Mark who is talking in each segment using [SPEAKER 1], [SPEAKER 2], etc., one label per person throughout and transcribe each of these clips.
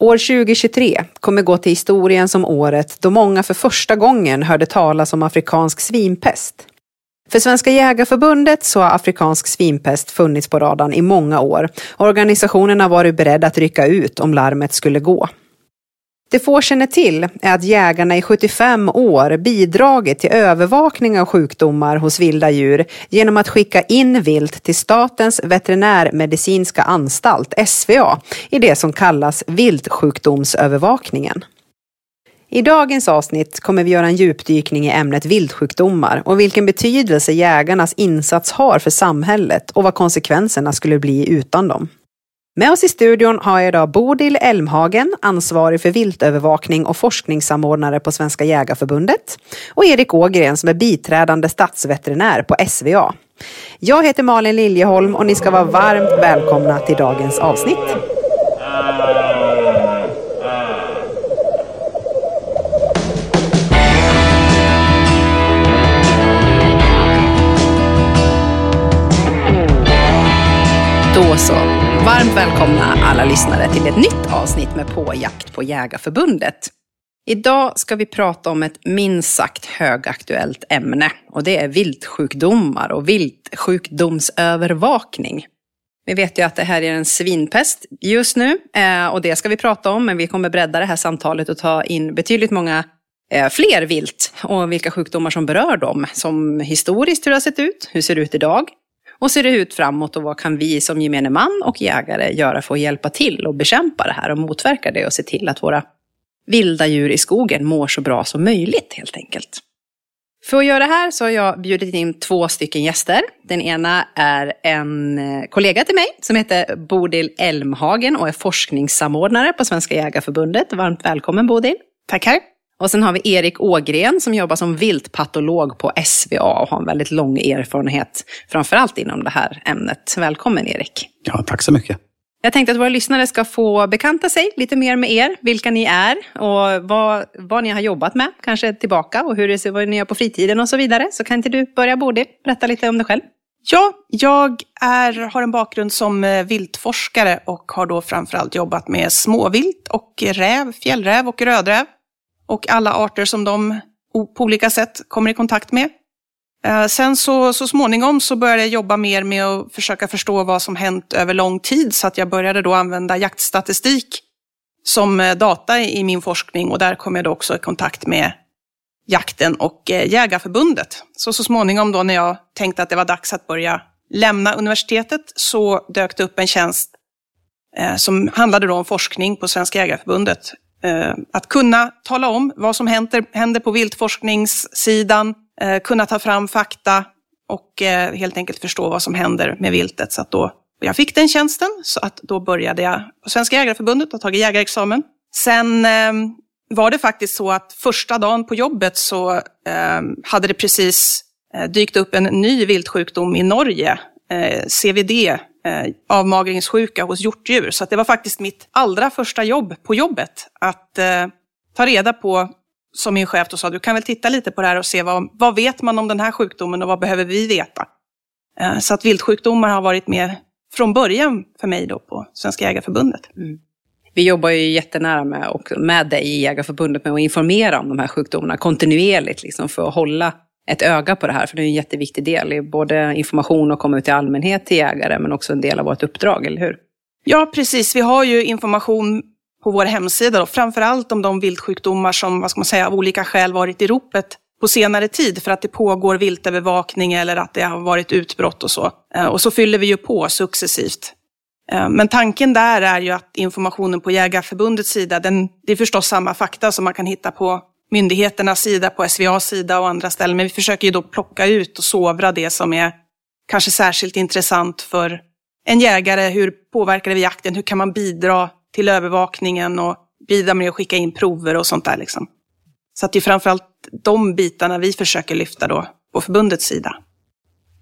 [SPEAKER 1] År 2023 kommer gå till historien som året då många för första gången hörde talas om afrikansk svinpest. För Svenska Jägarförbundet så har afrikansk svinpest funnits på radarn i många år. Organisationen har varit beredd att rycka ut om larmet skulle gå. Det få känner till är att jägarna i 75 år bidragit till övervakning av sjukdomar hos vilda djur genom att skicka in vilt till Statens veterinärmedicinska anstalt, SVA, i det som kallas viltsjukdomsövervakningen. I dagens avsnitt kommer vi göra en djupdykning i ämnet viltsjukdomar och vilken betydelse jägarnas insats har för samhället och vad konsekvenserna skulle bli utan dem. Med oss i studion har jag idag Bodil Elmhagen, ansvarig för viltövervakning och forskningssamordnare på Svenska Jägarförbundet och Erik Ågren som är biträdande statsveterinär på SVA. Jag heter Malin Liljeholm och ni ska vara varmt välkomna till dagens avsnitt. Då så. Varmt välkomna alla lyssnare till ett nytt avsnitt med På jakt på Jägarförbundet. Idag ska vi prata om ett minst sagt högaktuellt ämne och det är viltsjukdomar och viltsjukdomsövervakning. Vi vet ju att det här är en svinpest just nu eh, och det ska vi prata om men vi kommer bredda det här samtalet och ta in betydligt många eh, fler vilt och vilka sjukdomar som berör dem. Som historiskt hur det har sett ut, hur ser det ut idag och ser det ut framåt och vad kan vi som gemene man och jägare göra för att hjälpa till och bekämpa det här och motverka det och se till att våra vilda djur i skogen mår så bra som möjligt helt enkelt. För att göra det här så har jag bjudit in två stycken gäster. Den ena är en eh, kollega till mig som heter Bodil Elmhagen och är forskningssamordnare på Svenska Jägarförbundet. Varmt välkommen Bodil.
[SPEAKER 2] Tackar.
[SPEAKER 1] Och sen har vi Erik Ågren som jobbar som viltpatolog på SVA och har en väldigt lång erfarenhet, framförallt inom det här ämnet. Välkommen Erik.
[SPEAKER 3] Ja, tack så mycket.
[SPEAKER 1] Jag tänkte att våra lyssnare ska få bekanta sig lite mer med er, vilka ni är och vad, vad ni har jobbat med, kanske tillbaka och hur det ser, vad ni gör på fritiden och så vidare. Så kan inte du börja Bodil, berätta lite om dig själv?
[SPEAKER 2] Ja, jag är, har en bakgrund som eh, viltforskare och har då framförallt jobbat med småvilt och räv, fjällräv och rödräv och alla arter som de på olika sätt kommer i kontakt med. Eh, sen så, så småningom så började jag jobba mer med att försöka förstå vad som hänt över lång tid så att jag började då använda jaktstatistik som eh, data i min forskning och där kom jag då också i kontakt med jakten och eh, Jägarförbundet. Så så småningom då när jag tänkte att det var dags att börja lämna universitetet så dök det upp en tjänst som handlade då om forskning på Svenska Jägarförbundet Eh, att kunna tala om vad som händer, händer på viltforskningssidan, eh, kunna ta fram fakta och eh, helt enkelt förstå vad som händer med viltet. Så att då, jag fick den tjänsten, så att då började jag på Svenska Jägareförbundet och tagit jägarexamen. Sen var det faktiskt så att första dagen på jobbet så hade det precis dykt upp en ny viltsjukdom i Norge, CVD, eh, avmagringssjuka hos hjortdjur. Så det var faktiskt mitt allra första jobb på jobbet att eh, ta reda på, som min chef då sa, du kan väl titta lite på det här och se vad, vad vet man om den här sjukdomen och vad behöver vi veta? Eh, så att viltsjukdomar har varit med från början för mig då på Svenska Jägareförbundet. Mm.
[SPEAKER 1] Vi jobbar ju jättenära med, och med dig i Jägarförbundet med att informera om de här sjukdomarna kontinuerligt liksom, för att hålla ett öga på det här, för det är en jätteviktig del i både information och komma ut till allmänhet, till jägare, men också en del av vårt uppdrag, eller hur?
[SPEAKER 2] Ja, precis. Vi har ju information på vår hemsida, framför allt om de viltsjukdomar som vad ska man säga, av olika skäl varit i ropet på senare tid för att det pågår viltövervakning eller att det har varit utbrott och så. Eh, och så fyller vi ju på successivt. Eh, men tanken där är ju att informationen på Jägarförbundets sida, den, det är förstås samma fakta som man kan hitta på myndigheternas sida, på SVAs sida och andra ställen. Men vi försöker ju då plocka ut och sovra det som är kanske särskilt intressant för en jägare. Hur påverkar det vid jakten? Hur kan man bidra till övervakningen och bidra med att skicka in prover och sånt där. Liksom. Så att det är framförallt de bitarna vi försöker lyfta då på förbundets sida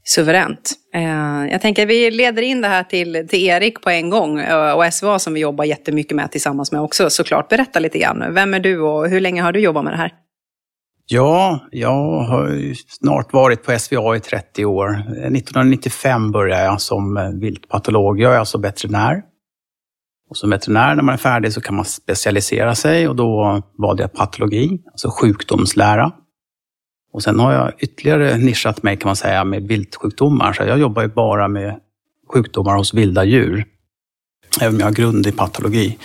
[SPEAKER 1] suveränt. Eh, jag tänker att vi leder in det här till, till Erik på en gång eh, och SVA som vi jobbar jättemycket med tillsammans med också såklart. Berätta lite grann. Vem är du och hur länge har du jobbat med det här?
[SPEAKER 3] Ja, jag har snart varit på SVA i 30 år. 1995 började jag som eh, viltpatolog. Jag är alltså veterinär. Och som veterinär när man är färdig så kan man specialisera sig och då valde jag patologi, alltså sjukdomslära. Och sen har jag ytterligare nischat mig kan man säga med viltsjukdomar. Så jag jobbar ju bara med sjukdomar hos vilda djur. Även om jag har grund i patologi.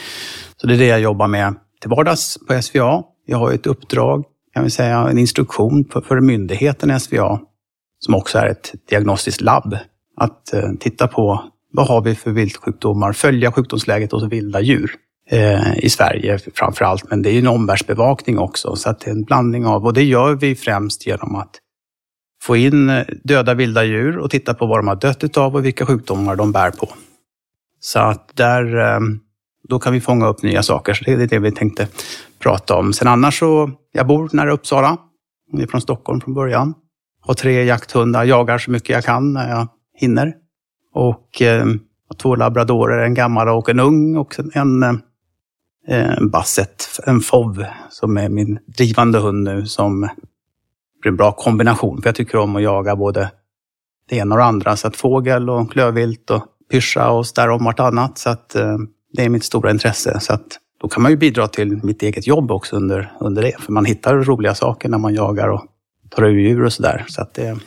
[SPEAKER 3] Så det är det jag jobbar med till vardags på SVA. Jag har ett uppdrag, kan vi säga, en instruktion för, för myndigheten SVA, som också är ett diagnostiskt labb, att eh, titta på vad har vi för viltsjukdomar, följa sjukdomsläget hos vilda djur Eh, i Sverige framför allt, men det är en omvärldsbevakning också, så att det är en blandning av, och det gör vi främst genom att få in eh, döda vilda djur och titta på vad de har dött utav och vilka sjukdomar de bär på. Så att där, eh, då kan vi fånga upp nya saker, så det är det vi tänkte prata om. Sen annars så, jag bor nära Uppsala, jag är från Stockholm från början. Har tre jakthundar, jagar så mycket jag kan när jag hinner. Och eh, två labradorer, en gammal och en ung och en en basset, en FOV, som är min drivande hund nu, som blir en bra kombination. För jag tycker om att jaga både det ena och det andra. Så att fågel och klövvilt och pyscha och där om vartannat. Så att eh, det är mitt stora intresse. Så att då kan man ju bidra till mitt eget jobb också under, under det. För man hittar roliga saker när man jagar och tar ur djur och sådär. Så att det,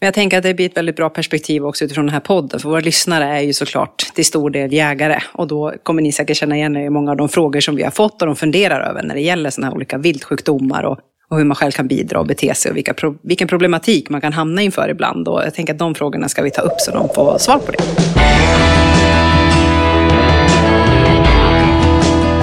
[SPEAKER 1] men jag tänker att det blir ett väldigt bra perspektiv också utifrån den här podden. För våra lyssnare är ju såklart till stor del jägare. Och då kommer ni säkert känna igen er i många av de frågor som vi har fått och de funderar över när det gäller sådana här olika viltsjukdomar och, och hur man själv kan bidra och bete sig och vilka, vilken problematik man kan hamna inför ibland. Och jag tänker att de frågorna ska vi ta upp så de får svar på det.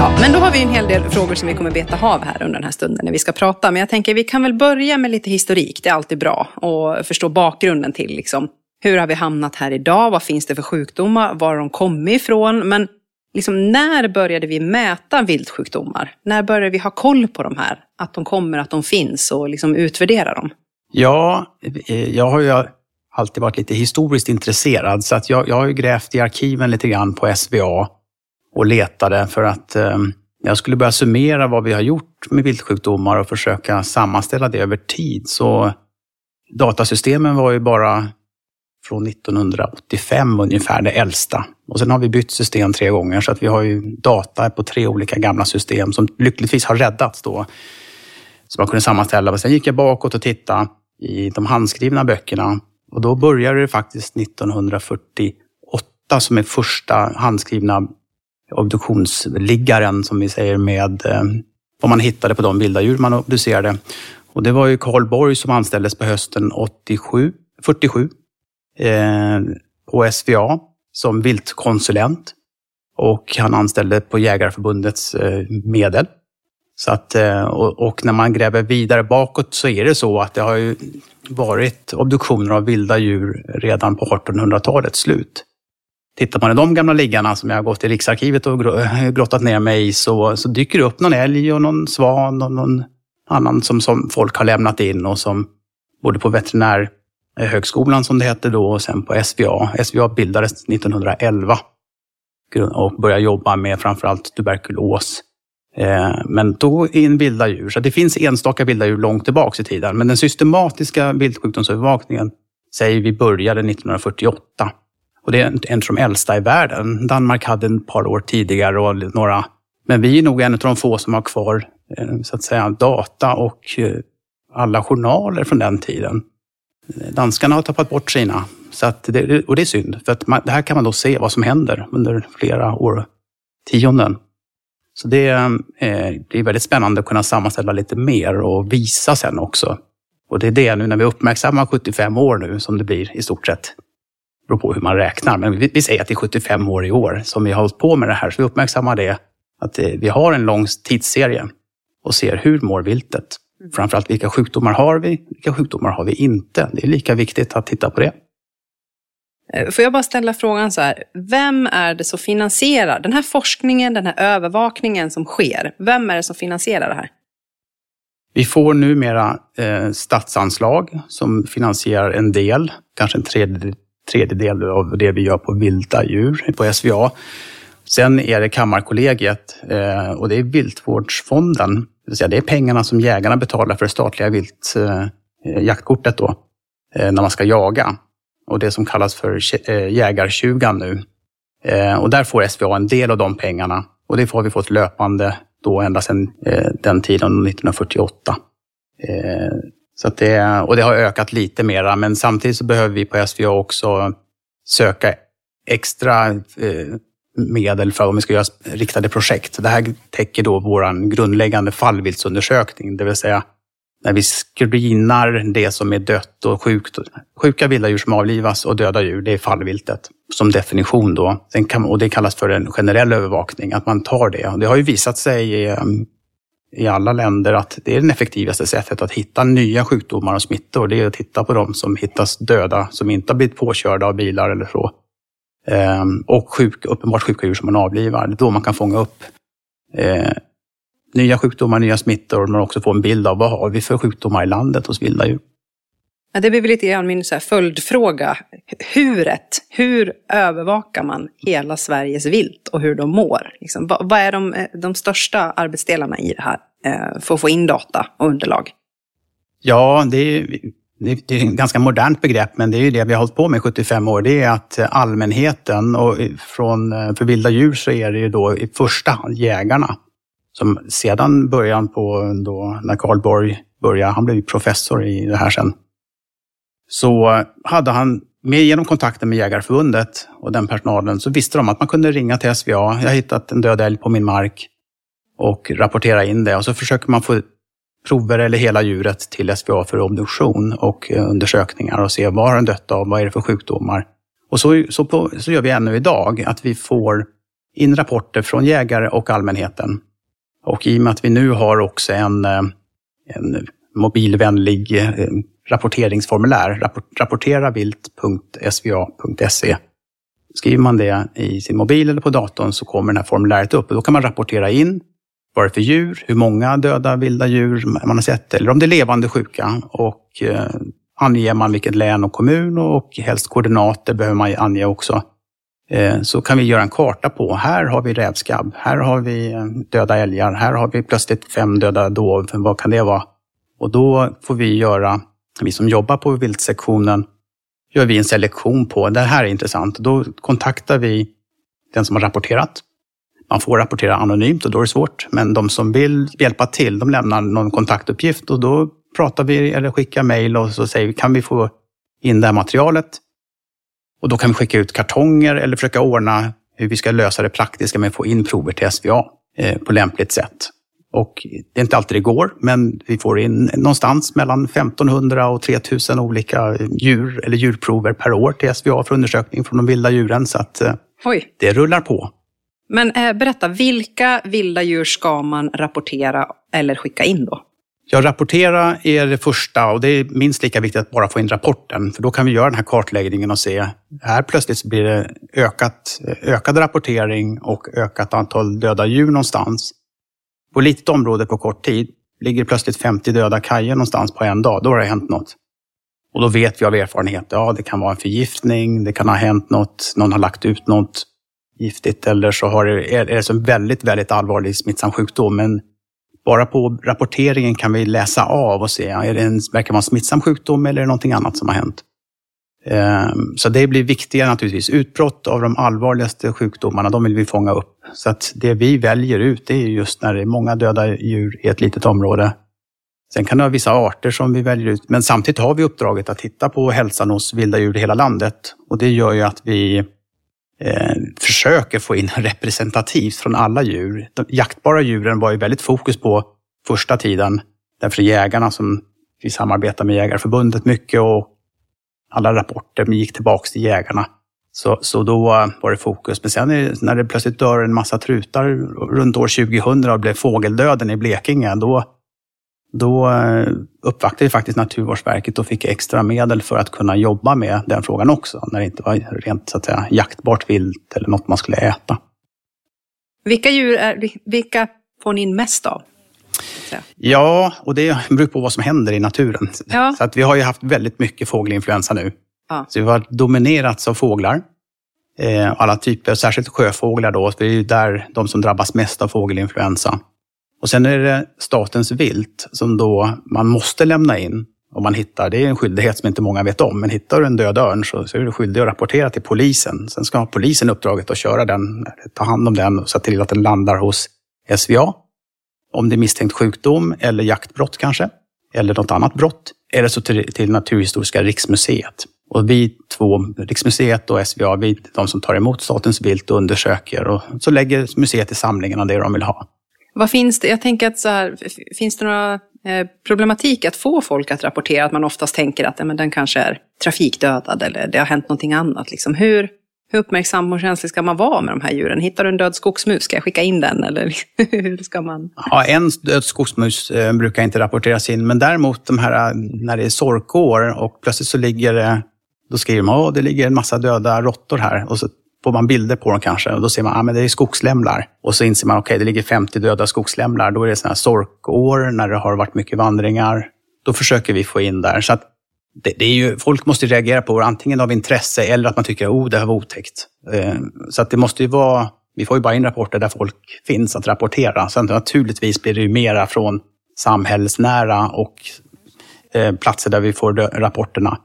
[SPEAKER 1] Ja, men då har vi en hel del frågor som vi kommer beta av här under den här stunden när vi ska prata. Men jag tänker vi kan väl börja med lite historik. Det är alltid bra att förstå bakgrunden till liksom, hur har vi hamnat här idag? Vad finns det för sjukdomar? Var har de kommit ifrån? Men liksom, när började vi mäta viltsjukdomar? När började vi ha koll på de här? Att de kommer, att de finns och liksom utvärdera dem?
[SPEAKER 3] Ja, eh, jag har ju alltid varit lite historiskt intresserad så att jag, jag har ju grävt i arkiven lite grann på SVA och letade för att eh, jag skulle börja summera vad vi har gjort med viltsjukdomar och försöka sammanställa det över tid. Så datasystemen var ju bara från 1985 ungefär, det äldsta. Och sen har vi bytt system tre gånger så att vi har ju data på tre olika gamla system som lyckligtvis har räddats då. Så man kunde sammanställa. Men sen gick jag bakåt och tittade i de handskrivna böckerna och då började det faktiskt 1948 som är första handskrivna obduktionsliggaren, som vi säger, med eh, vad man hittade på de vilda djur man obducerade. Och det var ju Karl Borg som anställdes på hösten 87, 47 eh, på SVA som viltkonsulent. Och han anställde på Jägarförbundets eh, medel. Så att, eh, och, och, när man gräver vidare bakåt så är det så att det har ju varit obduktioner av vilda djur redan på 1800-talets slut. Tittar man i de gamla liggarna som jag har gått i Riksarkivet och eh, grottat ner mig i så, så dyker det upp någon älg och någon svan och någon annan som, som folk har lämnat in och som både på veterinärhögskolan som det hette då och sen på SVA. SVA bildades 1911 och började jobba med framförallt tuberkulos. Eh, men då in vilda djur. Så det finns enstaka vilda djur långt tillbaka i tiden. Men den systematiska viltsjukdomsövervakningen säger vi började 1948. Och det är en av de äldsta i världen. Danmark hade ett par år tidigare och några. Men vi är nog en av de få som har kvar eh, så att säga, data och eh, alla journaler från den tiden. Danskarna har tappat bort sina. Så att det, och det är synd, för att man, det här kan man då se vad som händer under flera årtionden. Så det, är, det är väldigt spännande att kunna sammanställa lite mer och visa sen också. Och det är det nu när vi uppmärksammar 75 år nu som det blir i stort sett beror på hur man räknar, men vi, vi säger att det är 75 år i år som vi har hållit på med det här. Så vi uppmärksammar det, att det, vi har en lång tidsserie och ser hur mår viltet. Mm. Framförallt vilka sjukdomar har vi, vilka sjukdomar har vi inte? Det är lika viktigt att titta på det.
[SPEAKER 1] Eh, får jag bara ställa frågan så här, vem är det som finansierar den här forskningen, den här övervakningen som sker? Vem är det som finansierar det här?
[SPEAKER 3] Vi får numera eh, statsanslag som finansierar en del, kanske en tredjedel tredjedel av det vi gör på vilda djur på SVA. Sen är det Kammarkollegiet eh, och det är Viltvårdsfonden. Det, vill säga det är pengarna som jägarna betalar för det statliga viltjaktkortet eh, då, eh, när man ska jaga. Och det som kallas för jägartjugan nu. Och där får SVA en del av de pengarna och det har vi fått löpande då ända sedan den tiden, 1948. Så att det, och det har ökat lite mera, men samtidigt så behöver vi på SVA också söka extra eh, medel för om vi ska göra riktade projekt. Det här täcker då vår grundläggande fallviltsundersökning, det vill säga när vi screenar det som är dött och sjukt. Sjuka vilda djur som avlivas och döda djur, det är fallviltet som definition då. Kan, och det kallas för en generell övervakning, att man tar det. Och det har ju visat sig eh, i, alla länder att det är det effektivaste sättet att hitta nya sjukdomar och smittor. Det är att titta på de som hittas döda, som inte har blivit påkörda av bilar eller så. Ehm, och sjuk, uppenbart sjuka djur som man avlivar. Det är då man kan fånga upp eh, nya sjukdomar, nya smittor, men också få en bild av vad har vi för sjukdomar i landet hos vilda djur.
[SPEAKER 1] Ja, det blir lite grann min så här följdfråga. Huret, hur övervakar man hela Sveriges vilt och hur de mår? Liksom, vad, vad, är de, eh, de största arbetsdelarna i det här eh, för att få in data och underlag?
[SPEAKER 3] Ja, det är, det är ett ganska modernt begrepp, men det är ju det vi har hållit på med i 75 år. Det är att eh, allmänheten, och eh, från, för vilda djur så är det ju då i första hand jägarna, som sedan början på då när Karl Borg började, han blev professor i det här sen, så hade han med genom kontakten med Jägarförbundet och den personalen så visste de att man kunde ringa till SVA. Jag har hittat en död älg på min mark och rapportera in det. Och så försöker man få prover eller hela djuret till SVA för obduktion och eh, undersökningar och se vad har den dött av, vad är det för sjukdomar. Och så, så, på, så gör vi ännu idag, att vi får in rapporter från jägare och allmänheten. Och i och med att vi nu har också en, eh, en mobilvänlig eh, rapporteringsformulär, rapporteravilt.sva.se. Skriver man det i sin mobil eller på datorn så kommer det här formuläret upp och då kan man rapportera in vad det är för djur, hur många döda vilda djur man har sett eller om det är levande sjuka. Och eh, anger man vilket län och kommun och helst koordinater behöver man ange också. Eh, så kan vi göra en karta på, här har vi rävskabb, här har vi eh, döda älgar, här har vi plötsligt fem döda dov, vad kan det vara? Och då får vi göra vi som jobbar på viltsektionen gör vi en selektion på, det här är intressant. Då kontaktar vi den som har rapporterat. Man får rapportera anonymt och då är det svårt. Men de som vill hjälpa till, de lämnar någon kontaktuppgift och då pratar vi eller skickar mejl och så säger vi, kan vi få in det här materialet? Och då kan vi skicka ut kartonger eller försöka ordna hur vi ska lösa det praktiska med att få in prover till SVA eh, på lämpligt sätt. Och det är inte alltid det går, men vi får in någonstans mellan 1500 och 3000 olika djur eller djurprover per år till SVA för undersökning från de vilda djuren. Så att eh, Oj. det rullar på.
[SPEAKER 1] Men eh, berätta, vilka vilda djur ska man rapportera eller skicka in då?
[SPEAKER 3] Ja, rapportera är det första och det är minst lika viktigt att bara få in rapporten. För då kan vi göra den här kartläggningen och se, här plötsligt blir det ökat, ökad rapportering och ökat antal döda djur någonstans. På litet område på kort tid ligger plötsligt 50 döda kajer någonstans på en dag. Då har det hänt något. Och då vet vi av erfarenhet, ja det kan vara en förgiftning, det kan ha hänt något, någon har lagt ut något giftigt eller så har det, är det en väldigt, väldigt allvarlig smittsam sjukdom. Men bara på rapporteringen kan vi läsa av och se, är det en, verkar vara en smittsam sjukdom eller är det någonting annat som har hänt? Ehm, så det blir viktigare naturligtvis. Utbrott av de allvarligaste sjukdomarna, de vill vi fånga upp. Så att det vi väljer ut, det är just när det är många döda djur i ett litet område. Sen kan det vara vissa arter som vi väljer ut, men samtidigt har vi uppdraget att titta på hälsan hos vilda djur i hela landet. Och det gör ju att vi eh, försöker få in representativt från alla djur. De jaktbara djuren var ju väldigt fokus på första tiden. Därför jägarna som vi samarbetar med Jägarförbundet mycket och alla rapporter gick tillbaks till jägarna. Så, så då eh, var det fokus. Men sen när det plötsligt dör en massa trutar runt år 2000 och blev fågeldöden i Blekinge, då, då eh, uppvaktade vi faktiskt Naturvårdsverket och fick extra medel för att kunna jobba med den frågan också, när det inte var rent så att säga, jaktbart vilt eller något man skulle äta.
[SPEAKER 1] Vilka djur är, vilka får ni in mest av?
[SPEAKER 3] Ja, och det beror på vad som händer i naturen. Ja. Så att vi har ju haft väldigt mycket fågelinfluensa nu. Ja. Så vi har dominerats av fåglar. Eh, alla typer, särskilt sjöfåglar då. Det är ju där de som drabbas mest av fågelinfluensa. Och sen är det statens vilt som då man måste lämna in om man hittar, det är en skyldighet som inte många vet om, men hittar du en död örn så, så är du skyldig att rapportera till polisen. Sen ska polisen uppdraget att köra den, ta hand om den och se till att den landar hos SVA. Om det är misstänkt sjukdom eller jaktbrott kanske, eller något annat brott. Eller så till, till Naturhistoriska riksmuseet. Och vi två, Riksmuseet och SVA, vi är de som tar emot statens vilt och undersöker. Och så lägger museet i samlingarna det de vill ha.
[SPEAKER 1] Vad finns det? Jag tänker att så här, finns det några eh, problematik att få folk att rapportera att man oftast tänker att ja, men den kanske är trafikdödad eller det har hänt någonting annat. Liksom. Hur, hur uppmärksam och känslig ska man vara med de här djuren? Hittar du en död skogsmus, ska jag skicka in den? Eller hur ska man?
[SPEAKER 3] Ja, en död skogsmus eh, brukar inte rapporteras in, men däremot de här eh, när det är sorkår och plötsligt så ligger det, då skriver man att det ligger en massa döda råttor här. Och så får man bilder på dem kanske och då ser man att ah, det är skogslämlar. Och så inser man att okay, det ligger 50 döda skogslämlar. Då är det sådana här sorkår när det har varit mycket vandringar. Då försöker vi få in där. Så att det, det, är ju, folk måste reagera på det, antingen av intresse eller att man tycker att oh, det här var otäckt. Eh, så att det måste ju vara, vi får ju bara in rapporter där folk finns att rapportera. Sen naturligtvis blir det ju mera från samhällsnära och eh, platser där vi får rapporterna.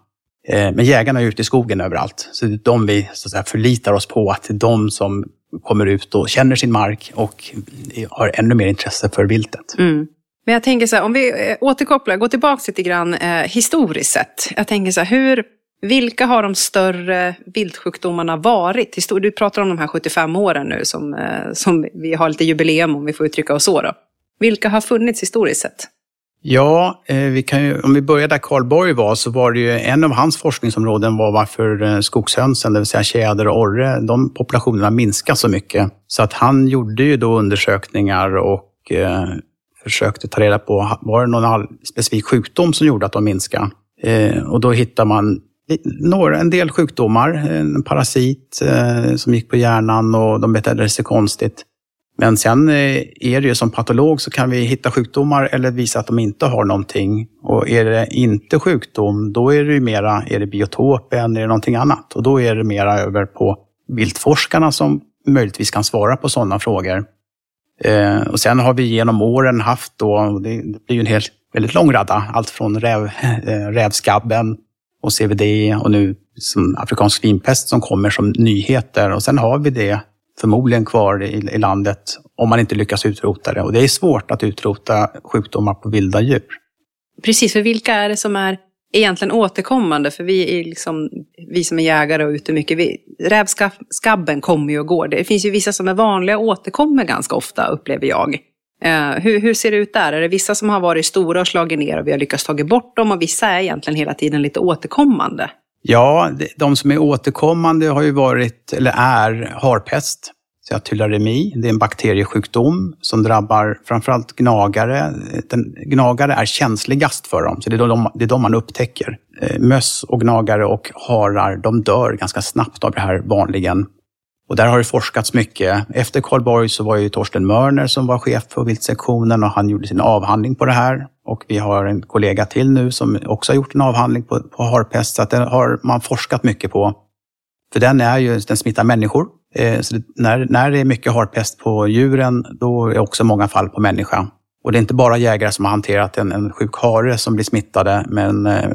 [SPEAKER 3] Eh, men jägarna är ute i skogen överallt. Så det är de vi så att säga, förlitar oss på, att det är de som kommer ut och känner sin mark och har ännu mer intresse för viltet.
[SPEAKER 1] Mm. Men jag tänker så här, om vi eh, återkopplar, går tillbaka lite grann eh, historiskt sett. Jag tänker så här, hur, vilka har de större viltsjukdomarna varit? Du pratar om de här 75 åren nu som, eh, som vi har lite jubileum om vi får uttrycka oss så. Då. Vilka har funnits historiskt sett?
[SPEAKER 3] Ja, eh, vi kan ju, om vi börjar där Karl Borg var, så var det ju en av hans forskningsområden var varför eh, skogshönsen, det vill säga tjäder och orre, de populationerna minskar så mycket. Så att han gjorde ju då undersökningar och eh, försökte ta reda på, var det någon specifik sjukdom som gjorde att de minskade? Eh, och då hittar man några, en del sjukdomar, en parasit eh, som gick på hjärnan och de betedde sig konstigt. Men sen eh, är det ju som patolog så kan vi hitta sjukdomar eller visa att de inte har någonting. Och är det inte sjukdom, då är det ju mera, är det biotopen, är det någonting annat? Och då är det mera över på viltforskarna som möjligtvis kan svara på sådana frågor. Eh, och sen har vi genom åren haft då, det blir ju en helt, väldigt lång radda, allt från räv, eh, rävskabben och CVD och nu som afrikansk svinpest som kommer som nyheter. Och sen har vi det förmodligen kvar i, i landet om man inte lyckas utrota det. Och det är svårt att utrota sjukdomar på vilda djur.
[SPEAKER 1] Precis, för vilka är det som är egentligen återkommande? För vi, är liksom, vi som är jägare och ute mycket, vi, rävskabben kommer ju och går. Det finns ju vissa som är vanliga och återkommer ganska ofta, upplever jag. Eh, hur, hur, ser det ut där? Är det vissa som har varit stora och slagit ner och vi har lyckats ta bort dem och vissa är egentligen hela tiden lite återkommande?
[SPEAKER 3] Ja, de som är återkommande har ju varit, eller är, harpest. Tylaremi, det är en bakteriesjukdom som drabbar framförallt gnagare. Den, gnagare är känsligast för dem, så det är de, det är de man upptäcker. Eh, möss och gnagare och harar, de dör ganska snabbt av det här vanligen. Och där har det forskats mycket. Efter Karl Borg så var ju Torsten Mörner som var chef för viltsektionen och han gjorde sin avhandling på det här. Och vi har en kollega till nu som också har gjort en avhandling på, på harpest. Så att har man forskat mycket på. För den, är ju, den smittar människor. Eh, så det, när, när det är mycket harpest på djuren, då är också många fall på människa. Och det är inte bara jägare som har hanterat en, en sjuk hare som blir smittade, men eh,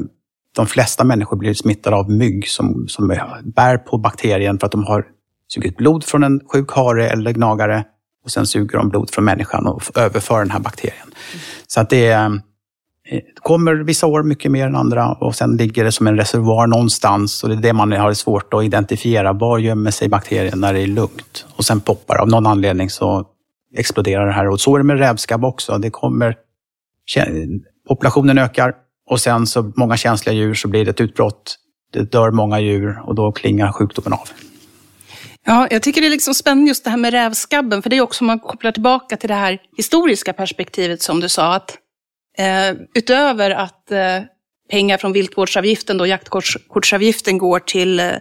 [SPEAKER 3] de flesta människor blir smittade av mygg som, som bär på bakterien för att de har sugit blod från en sjuk hare eller gnagare och sen suger de blod från människan och överför den här bakterien. Mm. Så att det, är, Eh, kommer vissa år mycket mer än andra och sen ligger det som en reservoar någonstans och det är det man har svårt att identifiera. Var gömmer sig bakterien när det är lugnt? Och sen poppar av någon anledning så exploderar det här. Och så är det med rävskabb också. Det kommer, populationen ökar och sen så många känsliga djur så blir det ett utbrott. Det dör många djur och då klingar sjukdomen av.
[SPEAKER 2] Ja, jag tycker det är liksom spännande just det här med rävskabben, för det är också om man kopplar tillbaka till det här historiska perspektivet som du sa, att eh, utöver att eh, pengar från viltvårdsavgiften, då jaktkortsavgiften går till eh,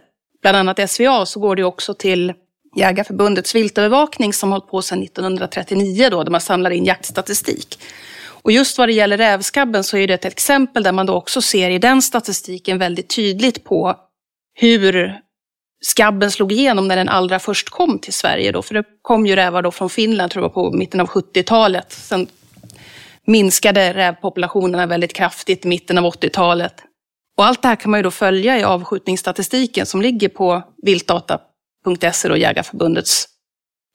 [SPEAKER 2] bland annat SVA, så går det också till Jägarförbundets viltövervakning som har hållit på sedan 1939 då, där man samlar in jaktstatistik. Och just vad det gäller rävskabben så är det ett exempel där man då också ser i den statistiken väldigt tydligt på hur skabben slog igenom när den allra först kom till Sverige. Då, för det kom ju rävar då från Finland, tror jag på mitten av 70-talet. Sen minskade rävpopulationerna väldigt kraftigt i mitten av 80-talet. Och allt det här kan man ju då följa i avskjutningsstatistiken som ligger på viltdata.se och Jägarförbundets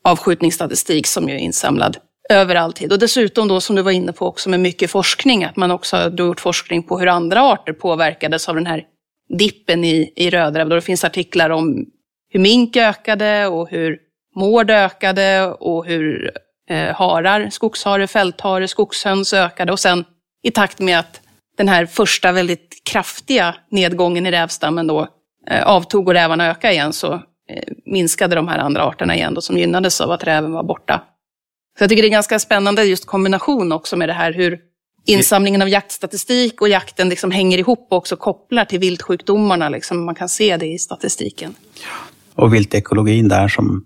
[SPEAKER 2] avskjutningsstatistik som ju är insamlad över all tid. Och dessutom då som du var inne på också med mycket forskning, att man också har gjort forskning på hur andra arter påverkades av den här dippen i, i rödräv. Då det finns artiklar om hur mink ökade och hur mård ökade och hur eh, harar, skogshare, fälthare, skogshöns ökade. Och sen i takt med att den här första väldigt kraftiga nedgången i rävstammen då eh, avtog och rävarna ökade igen så eh, minskade de här andra arterna igen då, som gynnades av att räven var borta. Så jag tycker det är ganska spännande just kombination också med det här hur insamlingen av jaktstatistik och jakten liksom hänger ihop och också kopplar till viltsjukdomarna. Liksom. Man kan se det i statistiken.
[SPEAKER 3] Och viltekologin där som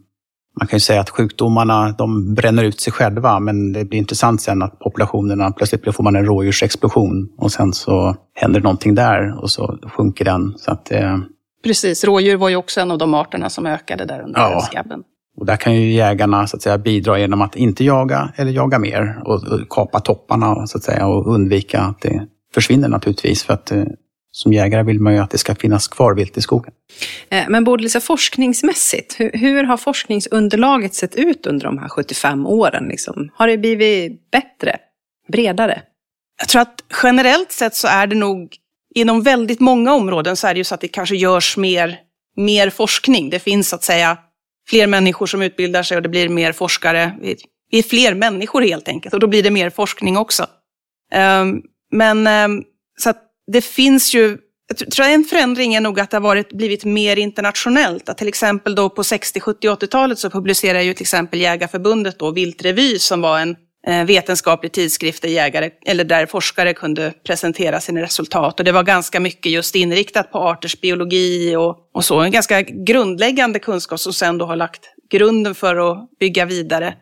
[SPEAKER 3] man kan ju säga att sjukdomarna de bränner ut sig själva men det blir intressant sen att populationerna, plötsligt får man en rådjursexplosion och sen så händer någonting där och så sjunker den. Så att, eh...
[SPEAKER 2] Precis, rådjur var ju också en av de arterna som ökade där under ja. skabben.
[SPEAKER 3] Och där kan ju jägarna så att säga, bidra genom att inte jaga eller jaga mer och, och kapa topparna så att säga, och undvika att det försvinner naturligtvis. För att eh, som jägare vill man ju att det ska finnas kvar vilt i skogen.
[SPEAKER 1] Eh, men Bodil, forskningsmässigt, hur, hur, har forskningsunderlaget sett ut under de här 75 åren? Liksom? Har det blivit bättre, bredare?
[SPEAKER 2] Jag tror att generellt sett så är det nog, inom väldigt många områden så är det ju så att det kanske görs mer, mer forskning. Det finns så att säga fler människor som utbildar sig och det blir mer forskare. Vi är fler människor helt enkelt och då blir det mer forskning också. Um, men um, så att det finns ju, jag tror en förändring är nog att det har varit, blivit mer internationellt. Att till exempel då på 60, 70, 80-talet så publicerade ju till exempel Jägarförbundet då Viltrevy som var en eh, vetenskaplig tidskrift där, jägare, eller där forskare kunde presentera sina resultat. Och det var ganska mycket just inriktat på arters biologi och, och så. En ganska grundläggande kunskap som sen då har lagt grunden för att bygga vidare.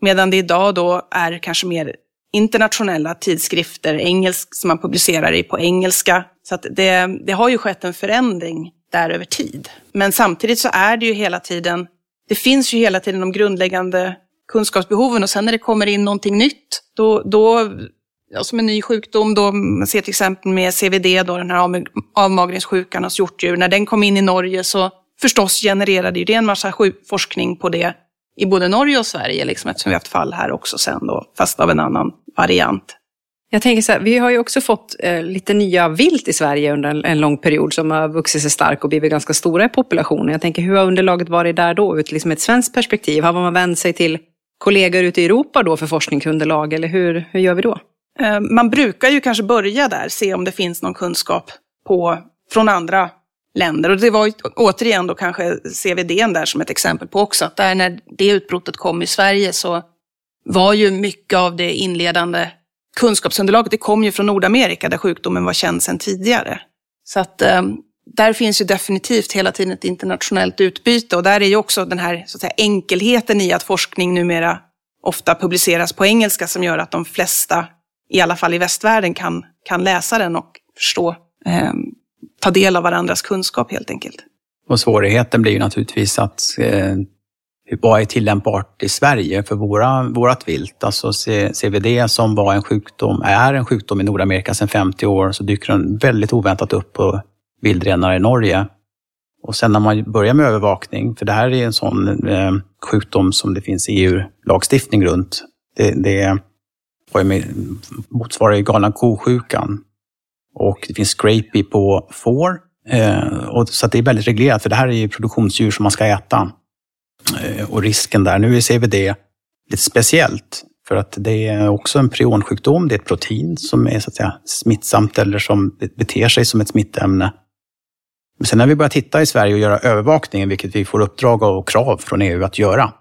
[SPEAKER 2] Medan det idag då är kanske mer internationella tidskrifter, engelsk, som man publicerar i på engelska. Så att det, det har ju skett en förändring där över tid. Men samtidigt så är det ju hela tiden, det finns ju hela tiden de grundläggande kunskapsbehoven och sen när det kommer in någonting nytt, då, då ja, som en ny sjukdom, då man ser till exempel med CVD, då, den här avmagringssjukan hos hjortdjur, när den kom in i Norge så förstås genererade ju det en massa forskning på det i både Norge och Sverige, liksom, eftersom vi har haft fall här också sen då, fast av en annan variant.
[SPEAKER 1] Jag tänker så här, vi har ju också fått eh, lite nya vilt i Sverige under en, en, lång period som har vuxit sig stark och blivit ganska stora i populationen. Jag tänker, hur har underlaget varit där då, ut liksom ett svenskt perspektiv? Har man vänt sig till kollegor ute i Europa då för forskningsunderlag, eller hur, hur gör vi då?
[SPEAKER 2] Eh, man brukar ju kanske börja där, se om det finns någon kunskap på, från andra länder. Och det var återigen då kanske CVD där som ett exempel på också, att där när det utbrottet kom i Sverige så var ju mycket av det inledande kunskapsunderlaget, det kom ju från Nordamerika där sjukdomen var känd sedan tidigare. Så att eh, där finns ju definitivt hela tiden ett internationellt utbyte och där är ju också den här så att säga, enkelheten i att forskning numera ofta publiceras på engelska som gör att de flesta, i alla fall i västvärlden, kan, kan läsa den och förstå eh, ta del av varandras kunskap helt enkelt.
[SPEAKER 3] Och svårigheten blir ju naturligtvis att eh, vad är tillämpbart i Sverige för våra, vårat vilt? Alltså CVD som var en sjukdom, är en sjukdom i Nordamerika sedan 50 år, så dyker den väldigt oväntat upp på vildrenar i Norge. Och sen när man börjar med övervakning, för det här är en sån eh, sjukdom som det finns EU-lagstiftning runt. Det, det motsvarar ju galna ko-sjukan. Och det finns scrapie på får. Eh, och, så det är väldigt reglerat, för det här är ju produktionsdjur som man ska äta. Eh, och risken där, nu är CVD lite speciellt. För att det är också en prionsjukdom, det är ett protein som är så att säga, smittsamt eller som beter sig som ett smittämne. Men sen när vi börjar titta i Sverige och göra övervakningen, vilket vi får uppdrag och krav från EU att göra,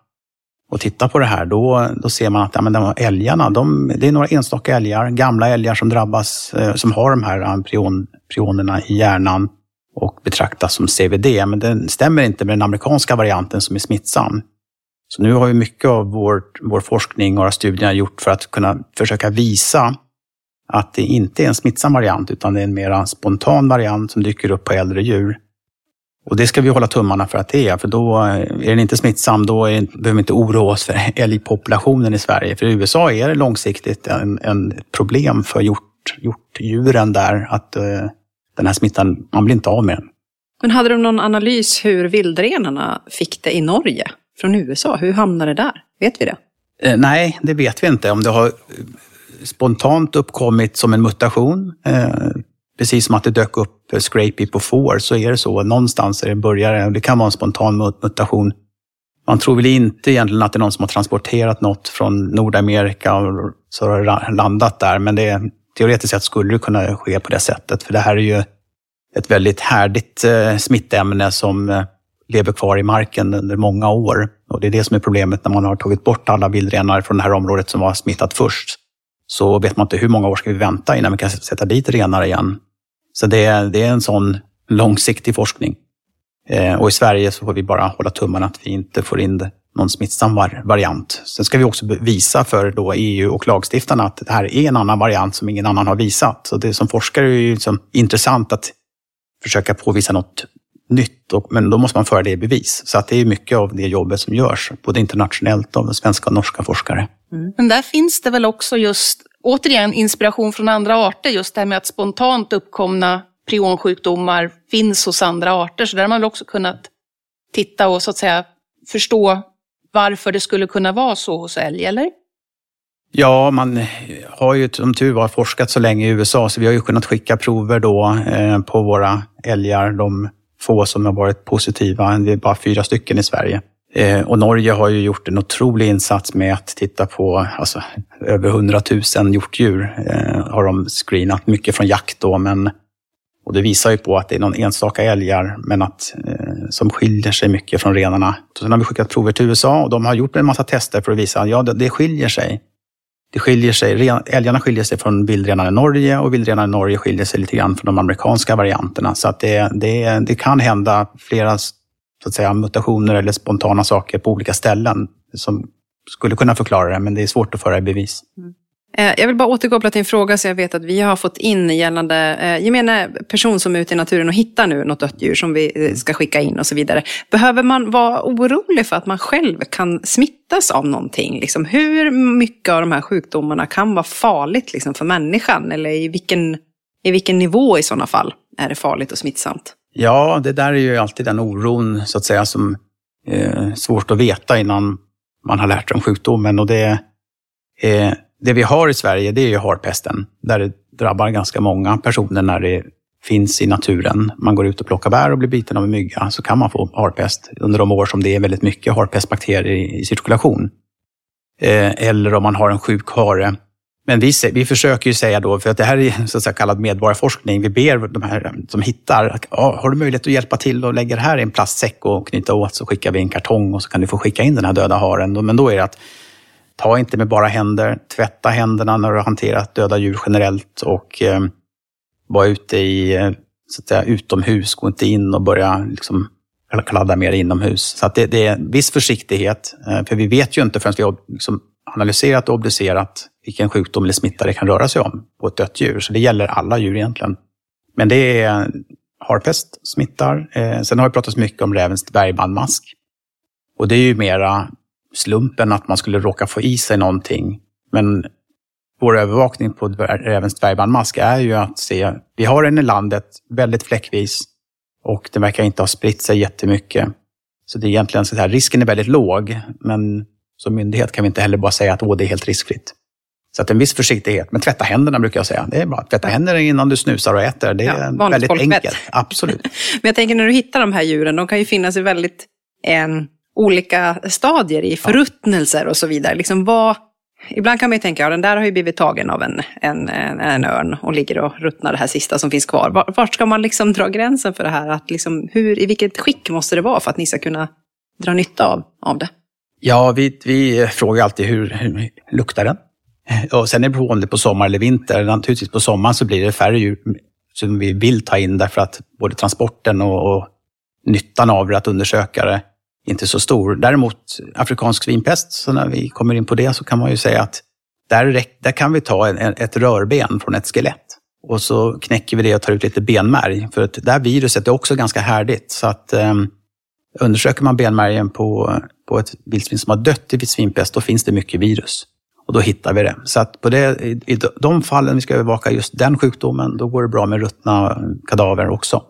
[SPEAKER 3] och tittar på det här, då, då ser man att ja, men de älgarna, de, det är några enstaka älgar, gamla älgar som drabbas, eh, som har de här eh, prion, prionerna i hjärnan och betraktas som CVD, men den stämmer inte med den amerikanska varianten som är smittsam. Så nu har vi mycket av vår, vår forskning och våra studier gjort för att kunna försöka visa att det inte är en smittsam variant, utan det är en mer spontan variant som dyker upp på äldre djur. Och det ska vi hålla tummarna för att det är, för då är den inte smittsam, då är, behöver vi inte oroa oss för älgpopulationen i Sverige. För i USA är det långsiktigt en, en problem för hjort, hjortdjuren där, att uh, den här smittan, man blir inte av med den.
[SPEAKER 1] Men hade de någon analys hur vildrenarna fick det i Norge från USA? Hur hamnade det där? Vet vi det?
[SPEAKER 3] Eh, nej, det vet vi inte. Om det har spontant uppkommit som en mutation, eh, precis som att det dök upp eh, scrapie på får, så är det så. Någonstans är det börjare. Det kan vara en spontan mutation. Man tror väl inte egentligen att det är någon som har transporterat något från Nordamerika och så har det landat där, men det, teoretiskt sett skulle det kunna ske på det sättet. För det här är ju ett väldigt härdigt eh, smittämne som eh, lever kvar i marken under många år. Och det är det som är problemet när man har tagit bort alla vildrenar från det här området som var smittat först. Så vet man inte hur många år ska vi vänta innan vi kan sätta dit renar igen. Så det är, det är en sån långsiktig forskning. Eh, och i Sverige så får vi bara hålla tummarna att vi inte får in någon smittsam variant. Sen ska vi också visa för då EU och lagstiftarna att det här är en annan variant som ingen annan har visat. Så det som forskare är ju liksom intressant att försöka påvisa något nytt, och, men då måste man föra det i bevis. Så att det är mycket av det jobbet som görs, både internationellt av svenska och norska forskare.
[SPEAKER 2] Mm. Men där finns det väl också just, återigen, inspiration från andra arter, just det här med att spontant uppkomna prionsjukdomar finns hos andra arter. Så där har man väl också kunnat titta och så att säga förstå varför det skulle kunna vara så hos älg, eller?
[SPEAKER 3] Ja, man har ju som tur var forskat så länge i USA så vi har ju kunnat skicka prover då eh, på våra älgar, de få som har varit positiva. Det är bara fyra stycken i Sverige. Eh, och Norge har ju gjort en otrolig insats med att titta på alltså, över 100 000 hjortdjur. Eh, har de screenat, mycket från jakt då, men och det visar ju på att det är någon enstaka älgar men att, eh, som skiljer sig mycket från renarna. Sen har vi skickat prover till USA och de har gjort en massa tester för att visa att ja, det, det skiljer sig. Det skiljer sig, älgarna skiljer sig från vildrenarna i Norge och vildrenarna i Norge skiljer sig lite grann från de amerikanska varianterna. Så att det, det, det kan hända flera så att säga, mutationer eller spontana saker på olika ställen som skulle kunna förklara det, men det är svårt att föra i bevis. Mm.
[SPEAKER 1] Eh, jag vill bara återkoppla till en fråga som jag vet att vi har fått in gällande eh, gemene person som är ute i naturen och hittar nu något dött djur som vi eh, ska skicka in och så vidare. Behöver man vara orolig för att man själv kan smittas av någonting? Liksom, hur mycket av de här sjukdomarna kan vara farligt liksom, för människan? Eller i vilken, i vilken nivå i sådana fall är det farligt och smittsamt?
[SPEAKER 3] Ja, det där är ju alltid den oron så att säga som är svårt att veta innan man har lärt sig om sjukdomen. Och det eh, det vi har i Sverige det är ju harpesten, där det drabbar ganska många personer när det finns i naturen. Man går ut och plockar bär och blir biten av en mygga, så kan man få harpest under de år som det är väldigt mycket harpestbakterier i, cirkulation. Eh, eller om man har en sjuk hare. Men vi, vi försöker ju säga då, för att det här är så att säga kallad medborgarforskning, vi ber de här som hittar, har du möjlighet att hjälpa till och lägga det här i en plastsäck och knyta åt så skickar vi en kartong och så kan du få skicka in den här döda haren. Men då är det att Ta inte med bara händer. Tvätta händerna när du har hanterat döda djur generellt och eh, var ute i, eh, så att säga, utomhus. Gå inte in och börja liksom, kladda mer inomhus. Så att det, det är viss försiktighet. Eh, för vi vet ju inte förrän vi har liksom analyserat och obducerat vilken sjukdom eller smitta det kan röra sig om på ett dött djur. Så det gäller alla djur egentligen. Men det är harpest smittar. Eh, sen har vi pratat mycket om rävens dvärgbandmask. Och det är ju mera slumpen att man skulle råka få i sig någonting. Men vår övervakning på rävens dvärgbandmask är ju att se, vi har den i landet väldigt fläckvis och den verkar inte ha spritt sig jättemycket. Så det är egentligen så här, risken är väldigt låg, men som myndighet kan vi inte heller bara säga att Åh, det är helt riskfritt. Så att en viss försiktighet. Men tvätta händerna brukar jag säga. Det är att tvätta händerna innan du snusar och äter. Det är ja, väldigt enkelt. Absolut.
[SPEAKER 1] men jag tänker när du hittar de här djuren, de kan ju finnas i väldigt en olika stadier i förruttnelser och så vidare. Liksom vad, ibland kan man ju tänka, ja den där har ju blivit tagen av en, en, en örn och ligger och ruttnar det här sista som finns kvar. Vart, vart ska man liksom dra gränsen för det här? Att liksom, hur, I vilket skick måste det vara för att ni ska kunna dra nytta av, av det?
[SPEAKER 3] Ja, vi, vi frågar alltid hur, hur luktar den? Och sen är det beroende på sommar eller vinter. Naturligtvis på sommaren så blir det färre djur som vi vill ta in därför att både transporten och, och nyttan av det, att undersöka det, inte så stor. Däremot afrikansk svinpest, så när vi kommer in på det så kan man ju säga att där, där kan vi ta en, ett rörben från ett skelett Och så knäcker vi det och tar ut lite benmärg. För att det här viruset är också ganska härdigt. Så att eh, undersöker man benmärgen på, på ett vildsvin som har dött i svinpest, då finns det mycket virus. Och då hittar vi det. Så att på det, i, de fallen vi ska övervaka just den sjukdomen, då går det bra med ruttna kadaver också.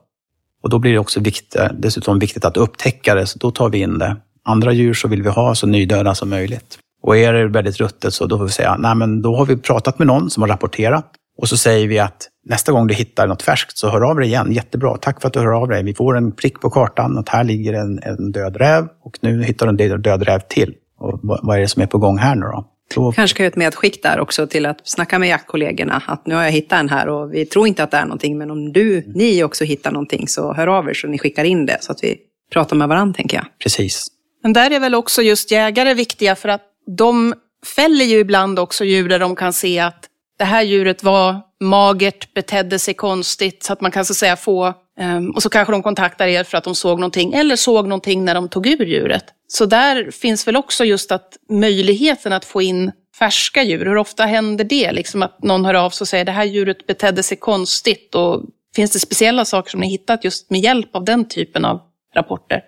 [SPEAKER 3] Och då blir det också vikt, eh, dessutom viktigt att upptäcka det, så då tar vi in det. Andra djur så vill vi ha så nydöda som möjligt. Och är det väldigt ruttet så då får vi säga, nej men då har vi pratat med någon som har rapporterat och så säger vi att nästa gång du hittar något färskt så hör av dig igen. Jättebra, tack för att du hör av dig. Vi får en prick på kartan att här ligger en, en död räv och nu hittar du en död räv till. Och vad är det som är på gång här nu då?
[SPEAKER 1] Så... Kanske kan jag ett medskick där också till att snacka med jaktkollegorna. Att nu har jag hittat en här och vi tror inte att det är någonting. Men om du, ni också hittar någonting så hör av er så ni skickar in det. Så att vi pratar med varandra tänker jag.
[SPEAKER 3] Precis.
[SPEAKER 2] Men där är väl också just jägare viktiga för att de fäller ju ibland också djur där de kan se att det här djuret var magert, betedde sig konstigt. Så att man kan så säga få, um, och så kanske de kontaktar er för att de såg någonting, eller såg någonting när de tog ur djuret. Så där finns väl också just att möjligheten att få in färska djur. Hur ofta händer det? Liksom att någon hör av sig och säger det här djuret betedde sig konstigt. Och finns det speciella saker som ni hittat just med hjälp av den typen av rapporter?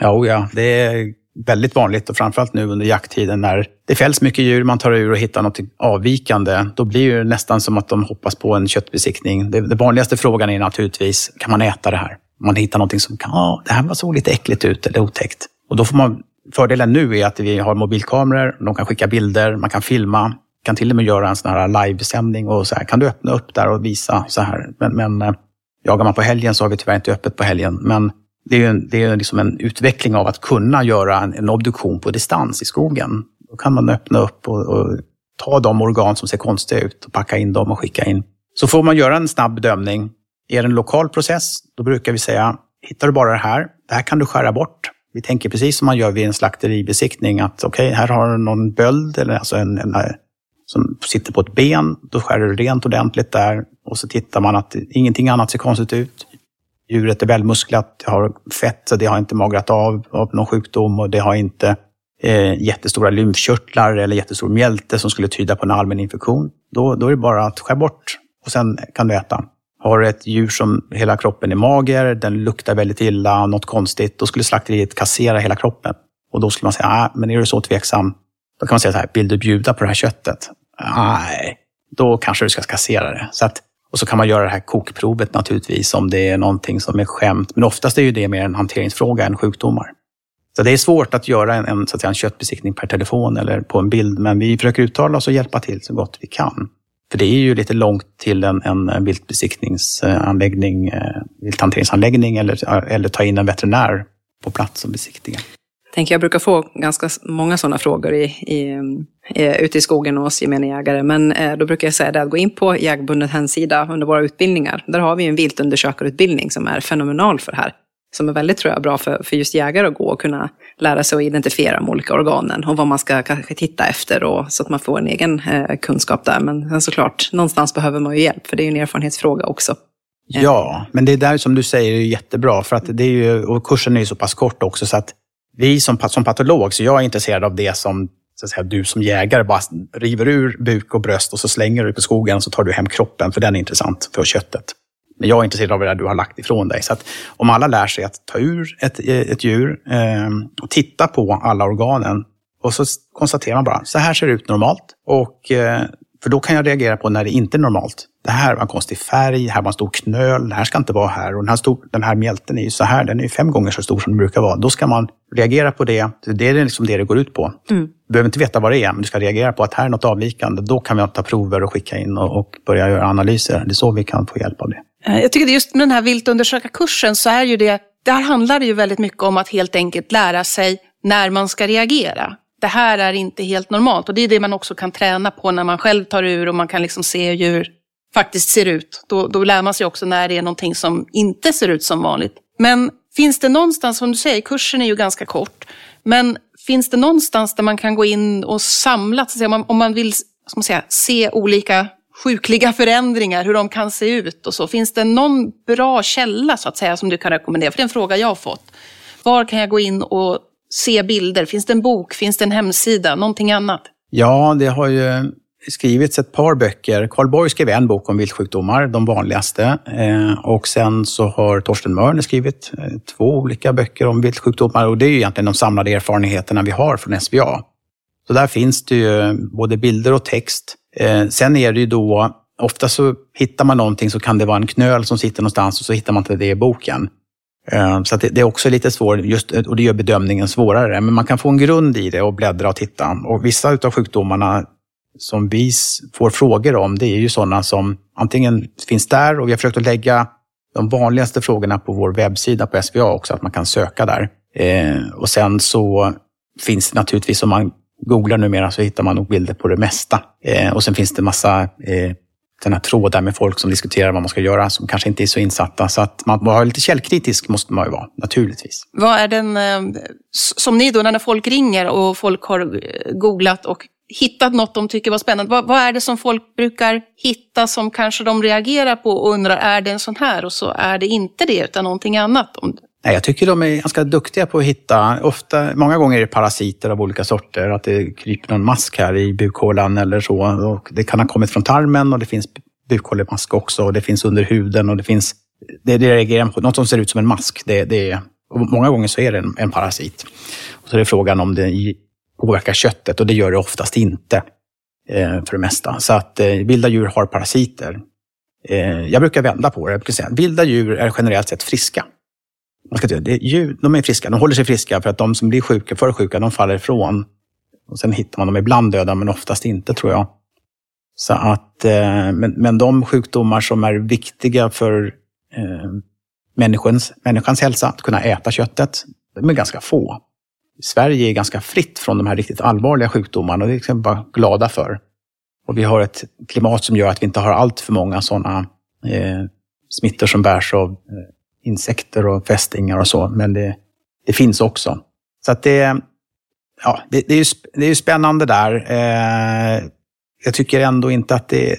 [SPEAKER 3] Ja, oh ja. det väldigt vanligt och framförallt nu under jakttiden när det fälls mycket djur, man tar ur och hittar något avvikande. Då blir det nästan som att de hoppas på en köttbesiktning. Det, det vanligaste frågan är naturligtvis, kan man äta det här? Man hittar någonting som kan, ja, det här såg lite äckligt ut eller otäckt. Och då får man, fördelen nu är att vi har mobilkameror, de kan skicka bilder, man kan filma, kan till och med göra en sån här livesändning och så här, kan du öppna upp där och visa så här. Men, men eh, jagar man på helgen så har vi tyvärr inte öppet på helgen. Men det är, en, det är liksom en utveckling av att kunna göra en, en obduktion på distans i skogen. Då kan man öppna upp och, och, ta de organ som ser konstiga ut och packa in dem och skicka in. Så får man göra en snabb bedömning. Är det en lokal process, då brukar vi säga, hittar du bara det här, det här kan du skära bort. Vi tänker precis som man gör vid en slakteribesiktning, att okej, okay, här har du någon böld eller alltså en, en, eh, som sitter på ett ben. Då skär du rent ordentligt där och så tittar man att ingenting annat ser konstigt ut. Djuret är välmusklat, det har fett, så det har inte magrat av av någon sjukdom och det har inte eh, jättestora lymfkörtlar eller jättestor mjälte som skulle tyda på en allmän infektion. Då, då är det bara att skära bort och sen kan du äta. Har du ett djur som hela kroppen är mager, den luktar väldigt illa, något konstigt, då skulle slakteriet kassera hela kroppen. Och då skulle man säga, ah, men är du så tveksam, då kan man säga så här, vill du bjuda på det här köttet? Nej, då kanske du ska kassera det. Så att och så kan man göra det här kokprovet naturligtvis om det är någonting som är skämt. Men oftast är ju det mer en hanteringsfråga än sjukdomar. Så det är svårt att göra en, en, så att säga, en köttbesiktning per telefon eller på en bild, men vi försöker uttala oss och hjälpa till så gott vi kan. För det är ju lite långt till en, en viltbesiktningsanläggning, eh, vilthanteringsanläggning eller, eller ta in en veterinär på plats och besiktiga
[SPEAKER 1] tänker jag brukar få ganska många sådana frågor i, i, eh, ute i skogen och hos gemene jägare. Men eh, då brukar jag säga det att gå in på Jägbundets hemsida under våra utbildningar. Där har vi en viltundersökarutbildning som är fenomenal för det här. Som är väldigt tror jag, bra för, för just jägare att gå och kunna lära sig att identifiera de olika organen och vad man ska kanske titta efter och, så att man får en egen eh, kunskap där. Men såklart, någonstans behöver man ju hjälp för det är ju en erfarenhetsfråga också.
[SPEAKER 3] Ja, men det är där som du säger är jättebra för att det är ju, och kursen är ju så pass kort också så att vi som, som patolog, så jag är intresserad av det som så att säga, du som jägare bara river ur buk och bröst och så slänger du på skogen och så tar du hem kroppen, för den är intressant för köttet. Men jag är intresserad av det där du har lagt ifrån dig. Så att om alla lär sig att ta ur ett, eh, ett djur eh, och titta på alla organen och så konstaterar man bara, så här ser det ut normalt. Och, eh, för då kan jag reagera på när det inte är normalt det här var en konstig färg, här var en stor knöl, det här ska inte vara här. Och den här, stor, den här mjälten är ju så här, den är fem gånger så stor som den brukar vara. Då ska man reagera på det. Det är liksom det det går ut på. Mm. Du behöver inte veta vad det är, men du ska reagera på att här är något avvikande. Då kan vi ta prover och skicka in och, och börja göra analyser. Det är så vi kan få hjälp av det.
[SPEAKER 2] Eh, jag tycker just med den här viltundersökarkursen så är ju det, där handlar det ju väldigt mycket om att helt enkelt lära sig när man ska reagera det här är inte helt normalt. Och det är det man också kan träna på när man själv tar ur och man kan liksom se djur faktiskt ser ut. Då, då lär man sig också när det är någonting som inte ser ut som vanligt. Men finns det någonstans, som du säger, kursen är ju ganska kort, men finns det någonstans där man kan gå in och samla, om man, om man vill ska man säga, se olika sjukliga förändringar, hur de kan se ut och så. Finns det någon bra källa så att säga som du kan rekommendera? För det är en fråga jag har fått. Var kan jag gå in och se bilder? Finns det en bok? Finns det en hemsida? Någonting annat?
[SPEAKER 3] Ja, det har ju skrivits ett par böcker. Karl Borg skrev en bok om viltsjukdomar, de vanligaste. Eh, och sen så har Torsten Mörner skrivit eh, två olika böcker om viltsjukdomar och det är ju egentligen de samlade erfarenheterna vi har från SVA. Så där finns det ju både bilder och text. Eh, sen är det ju då, ofta så hittar man någonting så kan det vara en knöl som sitter någonstans och så hittar man inte det i boken. Ehm, så det, är också lite svårt, just, och det gör bedömningen svårare. Men man kan få en grund i det och bläddra och titta. Och vissa av sjukdomarna som vi får frågor om, det är ju sådana som antingen finns där och vi har försökt att lägga de vanligaste frågorna på vår webbsida på SVA också, att man kan söka där. Ehm, och sen så finns det naturligtvis, om man googlar numera så hittar man nog bilder på det mesta. Ehm, och sen finns det massa eh, den här trådar med folk som diskuterar vad man ska göra, som kanske inte är så insatta. Så att man var lite källkritisk måste man ju vara, naturligtvis.
[SPEAKER 2] Vad är den, eh, som ni då, när folk ringer och folk har eh, googlat och hittat något de tycker var spännande. Vad, vad, är det som folk brukar hitta som kanske de reagerar på och undrar, är det en sån här? Och så är det inte det, utan någonting annat.
[SPEAKER 3] Nej, jag tycker de är ganska duktiga på att hitta, ofta, många gånger är det parasiter av olika sorter, att det kryper någon mask här i bukhålan eller så. Och det kan ha kommit från tarmen och det finns bukhålemask också. Och det finns under huden och det finns, det, det reagerar på, något som ser ut som en mask. Det, det, många gånger så är det en, en parasit. Och så är det frågan om det påverkar köttet och det gör det oftast inte eh, för det mesta. Så att eh, vilda djur har parasiter. Eh, jag brukar vända på det. Jag brukar säga att vilda djur är generellt sett friska. Man ska säga, det, djur, de är friska, de håller sig friska för att de som blir sjuka, för sjuka, de faller ifrån. Och sen hittar man dem ibland döda, men oftast inte tror jag. Så att, eh, men, men de sjukdomar som är viktiga för eh, människans, människans hälsa, att kunna äta köttet, de är ganska få. Sverige är ganska fritt från de här riktigt allvarliga sjukdomarna och det är vi bara glada för. Och vi har ett klimat som gör att vi inte har allt för många sådana eh, smittor som bärs av eh, insekter och fästingar och så, men det, det finns också. Så att det, ja, det, det, är, det är spännande där. Eh, jag tycker ändå inte att det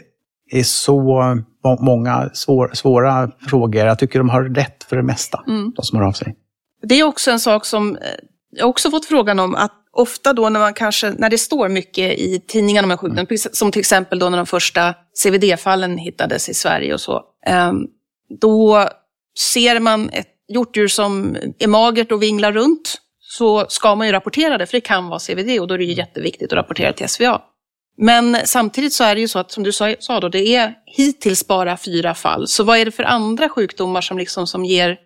[SPEAKER 3] är så många svår, svåra frågor. Jag tycker de har rätt för det mesta, mm. de som har av sig.
[SPEAKER 2] Det är också en sak som eh, jag också fått frågan om att ofta då när man kanske, när det står mycket i tidningarna om en sjukdom, mm. som till exempel då när de första CVD-fallen hittades i Sverige och så, ehm, då ser man ett hjortdjur som är magert och vinglar runt, så ska man ju rapportera det, för det kan vara CVD och då är det ju jätteviktigt att rapportera till SVA. Men samtidigt så är det ju så att, som du sa, då, det är hittills bara fyra fall. Så vad är det för andra sjukdomar som, liksom, som ger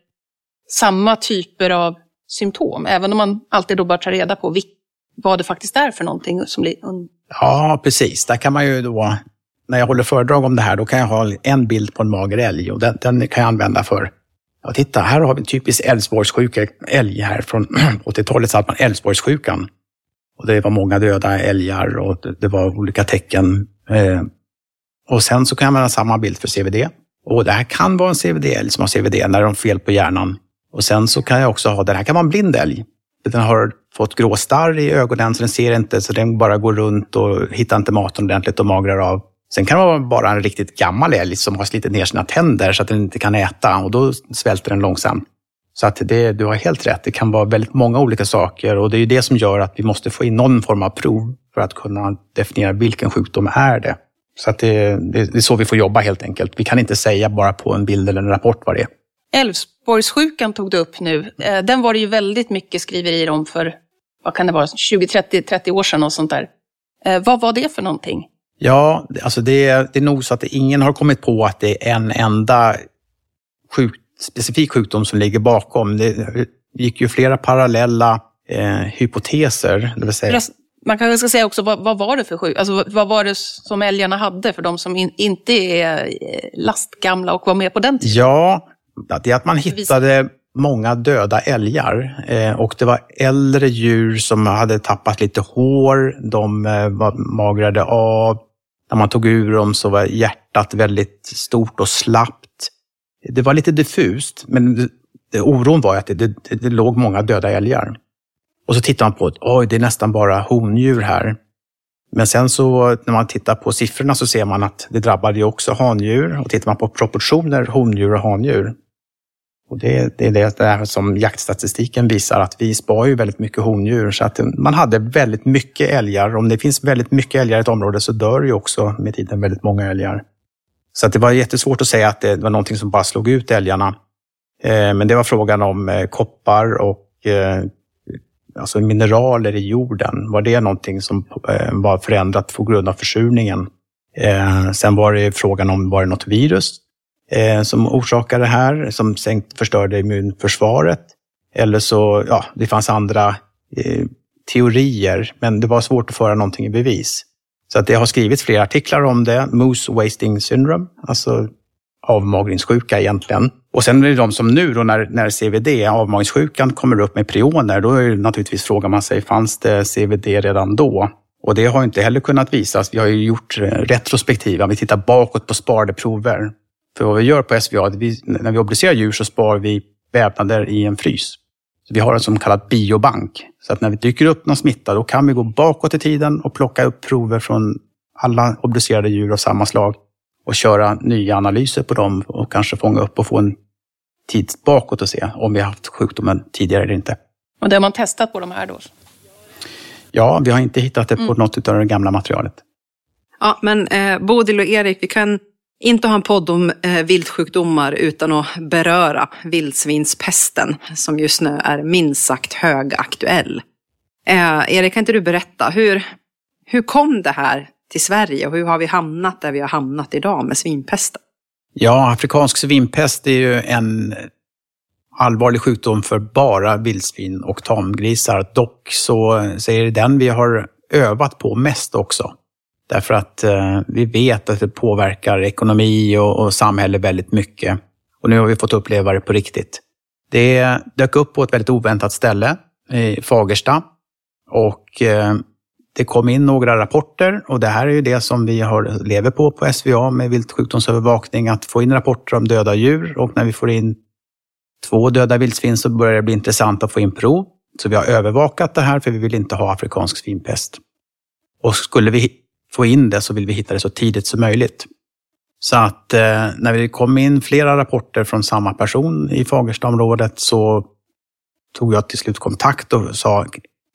[SPEAKER 2] samma typer av symptom, även om man alltid då bör ta reda på vad det faktiskt är för någonting. Som blir...
[SPEAKER 3] Ja, precis. Där kan man ju då, när jag håller föredrag om det här, då kan jag ha en bild på en mager älg och den, den kan jag använda för Ja, titta, här har vi en typisk Älvsborgssjuka älg här från 80-talet, så hade man Älvsborgssjukan. Och det var många döda älgar och det, var olika tecken. Eh. Och sen så kan jag använda samma bild för CVD. Och det här kan vara en CVD-älg som har CVD när de har fel på hjärnan. Och sen så kan jag också ha, den här kan vara en blind älg. Den har fått grå starr i ögonen så den ser inte, så den bara går runt och hittar inte maten ordentligt och magrar av. Sen kan det vara bara en riktigt gammal älg som har slitit ner sina tänder så att den inte kan äta och då svälter den långsamt. Så att det, du har helt rätt, det kan vara väldigt många olika saker och det är det som gör att vi måste få in någon form av prov för att kunna definiera vilken sjukdom är det. Så att det, det, det är så vi får jobba helt enkelt. Vi kan inte säga bara på en bild eller en rapport vad det är.
[SPEAKER 2] Älvsborgssjukan tog du upp nu. Eh, den var det ju väldigt mycket skriverier om för, vad kan det vara, 20, 30, 30 år sedan och sånt där. Eh, vad var det för någonting?
[SPEAKER 3] Ja, alltså det, det är nog så att ingen har kommit på att det är en enda sjuk, specifik sjukdom som ligger bakom. Det gick ju flera parallella eh, hypoteser. Det vill säga...
[SPEAKER 2] Man kanske ska säga också, vad, vad var det för sjukdom? Alltså, vad var det som älgarna hade för de som in, inte är lastgamla och var med på den
[SPEAKER 3] tiden? Ja, det är att man hittade många döda älgar eh, och det var äldre djur som hade tappat lite hår, de eh, var magrade av. När man tog ur dem så var hjärtat väldigt stort och slappt. Det var lite diffust, men det, oron var att det, det, det låg många döda älgar. Och så tittar man på att oj, det är nästan bara hondjur här. Men sen så när man tittar på siffrorna så ser man att det drabbade ju också handjur. Och tittar man på proportioner hondjur och handjur och det, det är det där som jaktstatistiken visar, att vi spar ju väldigt mycket hondjur. Så att man hade väldigt mycket älgar. Om det finns väldigt mycket älgar i ett område så dör ju också med tiden väldigt många älgar. Så att det var jättesvårt att säga att det var någonting som bara slog ut älgarna. Eh, men det var frågan om eh, koppar och eh, alltså mineraler i jorden. Var det någonting som var förändrat på grund av försurningen? Sen var det frågan om, var det något virus Eh, som orsakade det här, som förstörde immunförsvaret? Eller så, ja, det fanns andra eh, teorier, men det var svårt att föra någonting i bevis. Så att det har skrivits flera artiklar om det. Moose Wasting Syndrome, alltså avmagringssjuka egentligen. Och sen är det de som nu då när, när CVD, avmagringssjukan, kommer upp med prioner, då är det naturligtvis frågar man sig, fanns det CVD redan då? Och det har inte heller kunnat visas. Vi har ju gjort eh, retrospektiva, vi tittar bakåt på sparade prover. För vad vi gör på SVA, vi, när vi obducerar djur så sparar vi vävnader i en frys. Så vi har en som kallad biobank. Så att när vi dyker upp någon smitta, då kan vi gå bakåt i tiden och plocka upp prover från alla obducerade djur av samma slag och köra nya analyser på dem och kanske fånga upp och få en tid bakåt och se om vi har haft sjukdomen tidigare eller inte.
[SPEAKER 2] Och det har man testat på de här då?
[SPEAKER 3] Ja, vi har inte hittat det på mm. något av det gamla materialet.
[SPEAKER 1] Ja, men eh, Bodil och Erik, vi kan inte ha en podd om eh, viltsjukdomar utan att beröra vildsvinspesten som just nu är minst sagt högaktuell. Eh, Erik, kan inte du berätta, hur, hur kom det här till Sverige och hur har vi hamnat där vi har hamnat idag med svinpesten?
[SPEAKER 3] Ja, afrikansk svinpest är ju en allvarlig sjukdom för bara vildsvin och tamgrisar. Dock så, är det den vi har övat på mest också. Därför att eh, vi vet att det påverkar ekonomi och, och samhälle väldigt mycket. Och nu har vi fått uppleva det på riktigt. Det dök upp på ett väldigt oväntat ställe i Fagersta. Och eh, det kom in några rapporter och det här är ju det som vi har, lever på på SVA med viltsjukdomsövervakning, att få in rapporter om döda djur och när vi får in två döda vildsvin så börjar det bli intressant att få in prov. Så vi har övervakat det här för vi vill inte ha afrikansk svinpest. Och skulle vi få in det så vill vi hitta det så tidigt som möjligt. Så att eh, när vi kom in flera rapporter från samma person i Fagerstaområdet så tog jag till slut kontakt och sa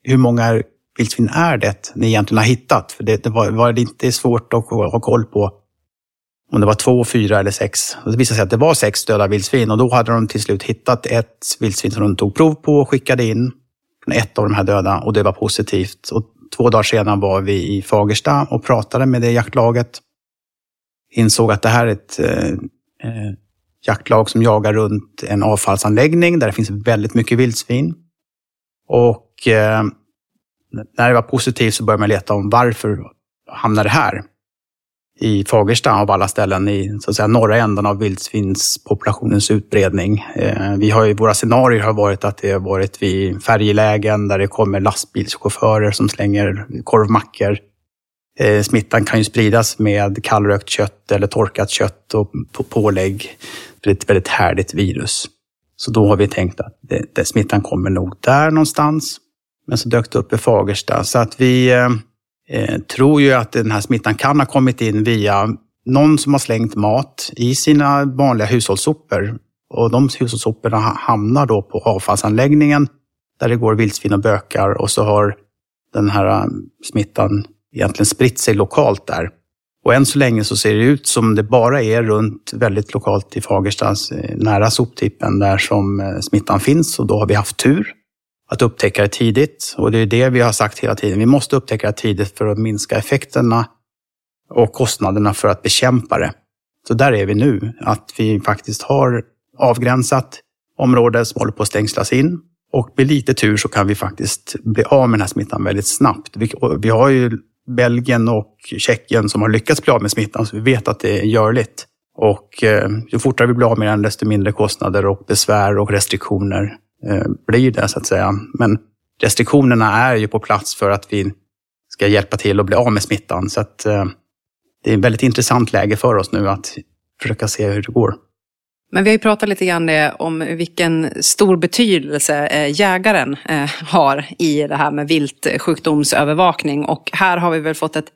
[SPEAKER 3] hur många vildsvin är det ni egentligen har hittat? För det, det var, var, det inte svårt att ha koll på om det var två, fyra eller sex. Och det visade sig att det var sex döda vildsvin och då hade de till slut hittat ett vildsvin som de tog prov på och skickade in. Ett av de här döda och det var positivt. Och två dagar senare var vi i Fagersta och pratade med det jaktlaget. Insåg att det här är ett eh, eh jaktlag som jagar runt en avfallsanläggning där det finns väldigt mycket vildsvin. Och eh, när det var positivt så började man leta om varför hamnade det här? I Fagersta av alla ställen i så att säga, norra änden av vildsvinspopulationens utbredning. Eh, vi har ju, våra scenarier har varit att det har varit vid färjelägen där det kommer lastbilschaufförer som slänger korvmackor. Eh, smittan kan ju spridas med kallrökt kött eller torkat kött och pålägg. Det är ett väldigt härligt virus. Så då har vi tänkt att det, det, smittan kommer nog där någonstans. Men så dök det upp i Fagersta. Så att vi eh, eh, tror ju att den här smittan kan ha kommit in via någon som har slängt mat i sina vanliga hushållssopor. Och de hushållssoporna hamnar då på avfallsanläggningen där det går vildsvin och bökar och så har den här eh, smittan egentligen spritt sig lokalt där. Och än så länge så ser det ut som det bara är runt väldigt lokalt i Fagersta, eh, nära soptippen där som eh, smittan finns och då har vi haft tur att upptäcka det tidigt. Och det är det vi har sagt hela tiden. Vi måste upptäcka det tidigt för att minska effekterna och kostnaderna för att bekämpa det. Så där är vi nu, att vi faktiskt har avgränsat område som håller på att stängslas in. Och med lite tur så kan vi faktiskt bli av med den här smittan väldigt snabbt. Vi, vi har ju Belgien och Tjeckien som har lyckats bli av med smittan, så vi vet att det är görligt. Och eh, ju fortare vi blir av med den, desto mindre kostnader och besvär och restriktioner Eh, blir det så att säga. Men restriktionerna är ju på plats för att vi ska hjälpa till att bli av med smittan. Så att, eh, det är ett väldigt intressant läge för oss nu att försöka se hur det går.
[SPEAKER 1] Men vi har ju pratat lite grann eh, om vilken stor betydelse jägaren har i det här med viltsjukdomsövervakning. Och här har vi väl fått ett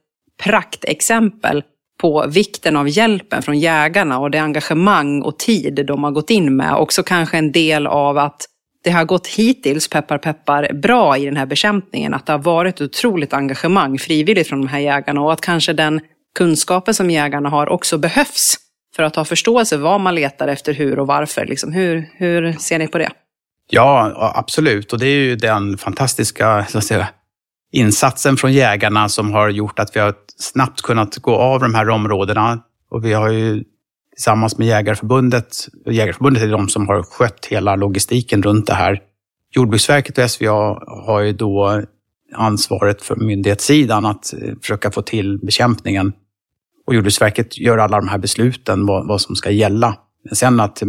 [SPEAKER 1] praktexempel på vikten av hjälpen från jägarna och det engagemang och tid de har gått in med. Också kanske en del av att det har gått hittills, peppar peppar, bra i den här bekämpningen. Att det har varit ett otroligt engagemang frivilligt från de här jägarna och att kanske den kunskapen som jägarna har också behövs för att ha förståelse vad man letar efter, hur och varför. Liksom, hur, hur ser ni på det?
[SPEAKER 3] Ja, absolut. Och det är ju den fantastiska så att säga, insatsen från jägarna som har gjort att vi har snabbt kunnat gå av de här områdena. Och vi har ju tillsammans med Jägareförbundet, Jägareförbundet är de som har skött hela logistiken runt det här. Jordbruksverket och SVA har ju då ansvaret för myndighetssidan att eh, försöka få till bekämpningen. Och Jordbruksverket gör alla de här besluten, vad, vad som ska gälla. Men sen att eh,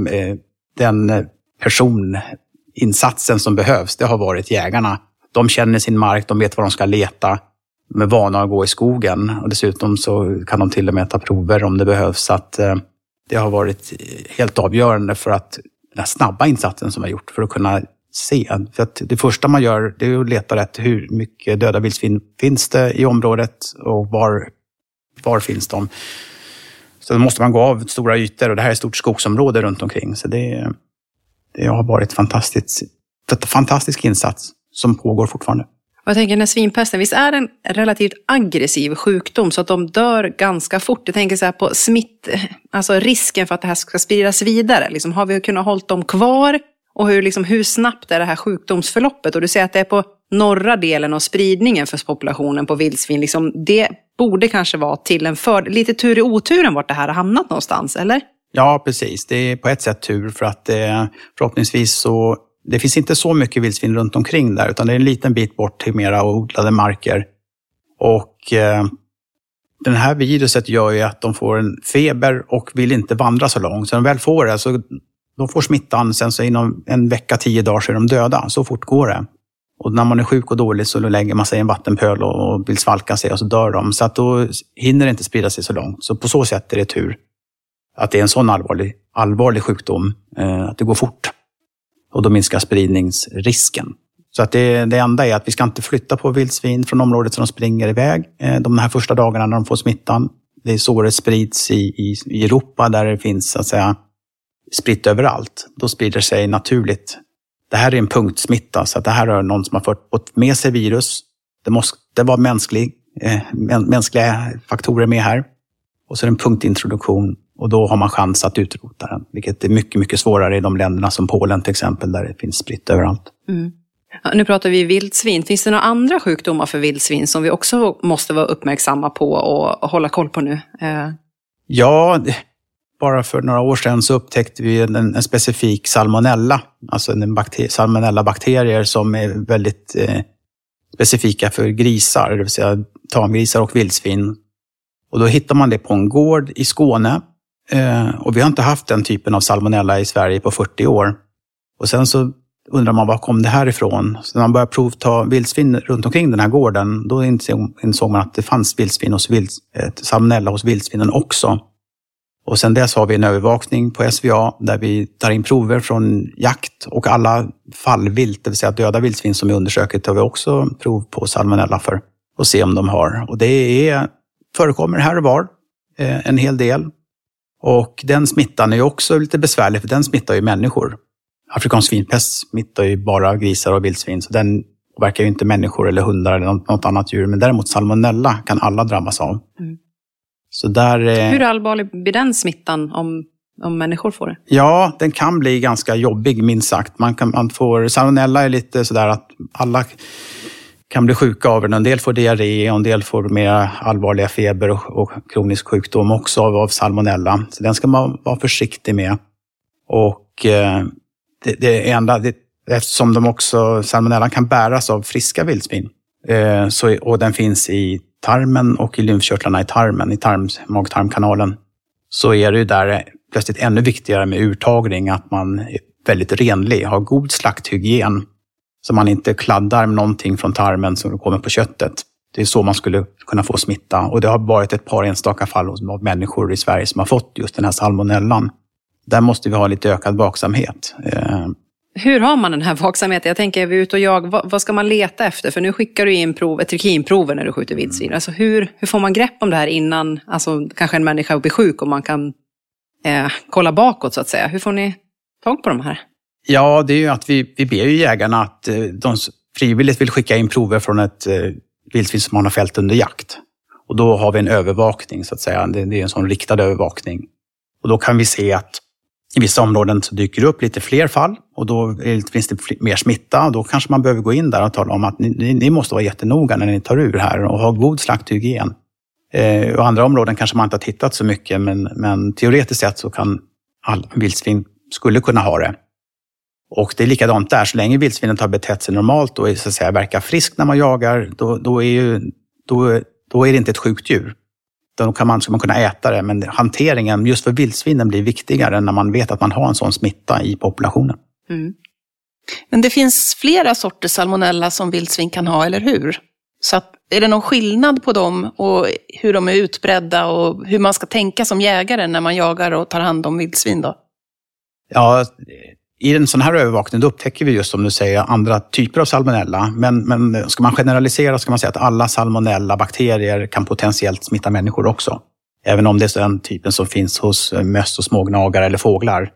[SPEAKER 3] den personinsatsen som behövs, det har varit jägarna. De känner sin mark, de vet var de ska leta. De är vana att gå i skogen och dessutom så kan de till och med ta prover om det behövs. Så att, eh, det har varit helt avgörande för att den här snabba insatsen som vi har gjort för att kunna se. För att det första man gör det är att leta rätt hur mycket döda vildsvin finns det i området och var, var finns de? Så då måste man gå av stora ytor och det här är ett stort skogsområde runt omkring. Så det, det har varit fantastiskt, en fantastisk insats som pågår fortfarande.
[SPEAKER 1] Och jag tänker när svinpesten, visst är det en relativt aggressiv sjukdom så att de dör ganska fort? Jag tänker så här på smitt, alltså risken för att det här ska spridas vidare. Liksom, har vi kunnat hålla dem kvar? Och hur, liksom, hur snabbt är det här sjukdomsförloppet? Och du säger att det är på norra delen av spridningen för populationen på vildsvin. Liksom, det borde kanske vara till en för, lite tur i oturen vart det här har hamnat någonstans, eller?
[SPEAKER 3] Ja, precis. Det är på ett sätt tur för att eh, förhoppningsvis så det finns inte så mycket vildsvin runt omkring där, utan det är en liten bit bort till mera odlade marker. Och eh, den här viruset gör ju att de får en feber och vill inte vandra så långt. Så när de väl får det, så de får smittan, sen så inom en vecka, tio dagar så är de döda. Så fort går det. Och när man är sjuk och dålig så lägger man sig i en vattenpöl och vill svalka sig och så dör de. Så att då hinner det inte sprida sig så långt. Så på så sätt är det tur att det är en sån allvarlig, allvarlig sjukdom, eh, att det går fort och då minskar spridningsrisken. Så att det, det enda är att vi ska inte flytta på vildsvin från området så de springer iväg eh, de här första dagarna när de får smittan. Det är så det sprids i, i, i Europa där det finns så att säga, spritt överallt. Då sprider sig naturligt. Det här är en punktsmitta, så att det här är någon som har fått med sig virus. Det måste vara mänsklig, eh, mänskliga faktorer med här. Och så är det en punktintroduktion och då har man chans att utrota den, vilket är mycket, mycket svårare i de länderna som Polen till exempel, där det finns spritt överallt. Mm.
[SPEAKER 1] Ja, nu pratar vi vildsvin. Finns det några andra sjukdomar för vildsvin som vi också måste vara uppmärksamma på och hålla koll på nu? Eh.
[SPEAKER 3] Ja, bara för några år sedan så upptäckte vi en, en specifik salmonella, alltså en bakter salmonella-bakterier som är väldigt eh, specifika för grisar, det vill säga tamgrisar och vildsvin. Och då hittar man det på en gård i Skåne Eh, och vi har inte haft den typen av salmonella i Sverige på 40 år. Och sen så undrar man var kom det här ifrån? Så när man började provta vildsvin runt omkring den här gården, då insåg man att det fanns vildsvin hos vild, eh, salmonella hos vildsvinen också. Och sen dess har vi en övervakning på SVA där vi tar in prover från jakt och alla fallvilt, det vill säga döda vildsvin som vi undersöker, tar vi också prov på salmonella för och se om de har. Och det är, förekommer här och var, eh, en hel del. Och den smittan är också lite besvärlig, för den smittar ju människor. Afrikansk svinpest smittar ju bara grisar och vildsvin, så den påverkar ju inte människor eller hundar eller något annat djur. Men däremot salmonella kan alla drabbas av. Mm.
[SPEAKER 1] Så där, eh... Hur allvarlig blir den smittan om, om människor får det?
[SPEAKER 3] Ja, den kan bli ganska jobbig, minst sagt. Man, kan, man får, salmonella är lite sådär att alla kan bli sjuka av den. En del får diarré och en del får mer allvarliga feber och, och kronisk sjukdom också av, av, salmonella. Så den ska man vara försiktig med. Och eh, det, det enda, det, eftersom de också, salmonella kan bäras av friska vildsvin. Eh, så, och den finns i tarmen och i lymfkörtlarna i tarmen, i tarm, mag-tarmkanalen. Så är det ju där plötsligt ännu viktigare med urtagning, att man är väldigt renlig, har god slakthygien så man inte kladdar med någonting från tarmen som kommer på köttet. Det är så man skulle kunna få smitta. Och det har varit ett par enstaka fall av människor i Sverige som har fått just den här salmonellan. Där måste vi ha lite ökad vaksamhet. Eh,
[SPEAKER 1] hur har man den här vaksamheten? Jag tänker, är vi ute och jag, vad, vad, ska man leta efter? För nu skickar du in prov, trikinprover när du skjuter vildsvin. Alltså hur, hur får man grepp om det här innan alltså, kanske en människa blir sjuk och man kan eh, kolla bakåt så att säga? Hur får ni tag på de här?
[SPEAKER 3] Ja, det är ju att vi, vi ber ju jägarna att eh, de frivilligt vill skicka in prover från ett eh, vildsvin som man har fällt under jakt. Och då har vi en övervakning så att säga. Det, det är en sån riktad övervakning. Och då kan vi se att i vissa områden så dyker det upp lite fler fall och då finns det mer smitta. Och då kanske man behöver gå in där och tala om att ni, ni måste vara jättenoga när ni tar ur här och ha god slakthygien. Eh, och andra områden kanske man inte har tittat så mycket, men, men teoretiskt sett så kan all vildsvin skulle kunna ha det. Och det är likadant där, så länge vildsvinet har betett sig normalt och så att säga, verkar friskt när man jagar, då, då, är ju, då, då är det inte ett sjukt djur. Då kan man, ska man kunna äta det, men hanteringen just för vildsvinen blir viktigare när man vet att man har en sån smitta i populationen. Mm.
[SPEAKER 2] Men det finns flera sorters salmonella som vildsvin kan ha, eller hur? Så att, är det någon skillnad på dem och hur de är utbredda och hur man ska tänka som jägare när man jagar och tar hand om vildsvin? Då?
[SPEAKER 3] Ja, i en sån här övervakning då upptäcker vi just som du säger andra typer av salmonella. Men, men ska man generalisera ska man säga att alla salmonella-bakterier kan potentiellt smitta människor också. Även om det är den typen som finns hos eh, möss och smågnagare eller fåglar.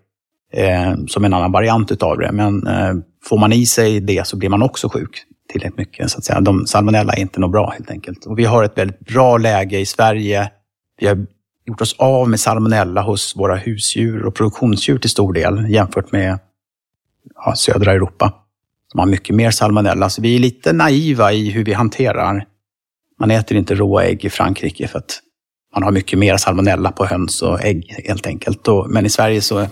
[SPEAKER 3] Eh, som en annan variant utav det. Men eh, får man i sig det så blir man också sjuk tillräckligt mycket. Så att säga. De, salmonella är inte något bra helt enkelt. Och vi har ett väldigt bra läge i Sverige. Vi har gjort oss av med salmonella hos våra husdjur och produktionsdjur till stor del jämfört med ja, södra Europa. De har mycket mer salmonella, så vi är lite naiva i hur vi hanterar. Man äter inte råa ägg i Frankrike för att man har mycket mer salmonella på höns och ägg helt enkelt. Men i Sverige så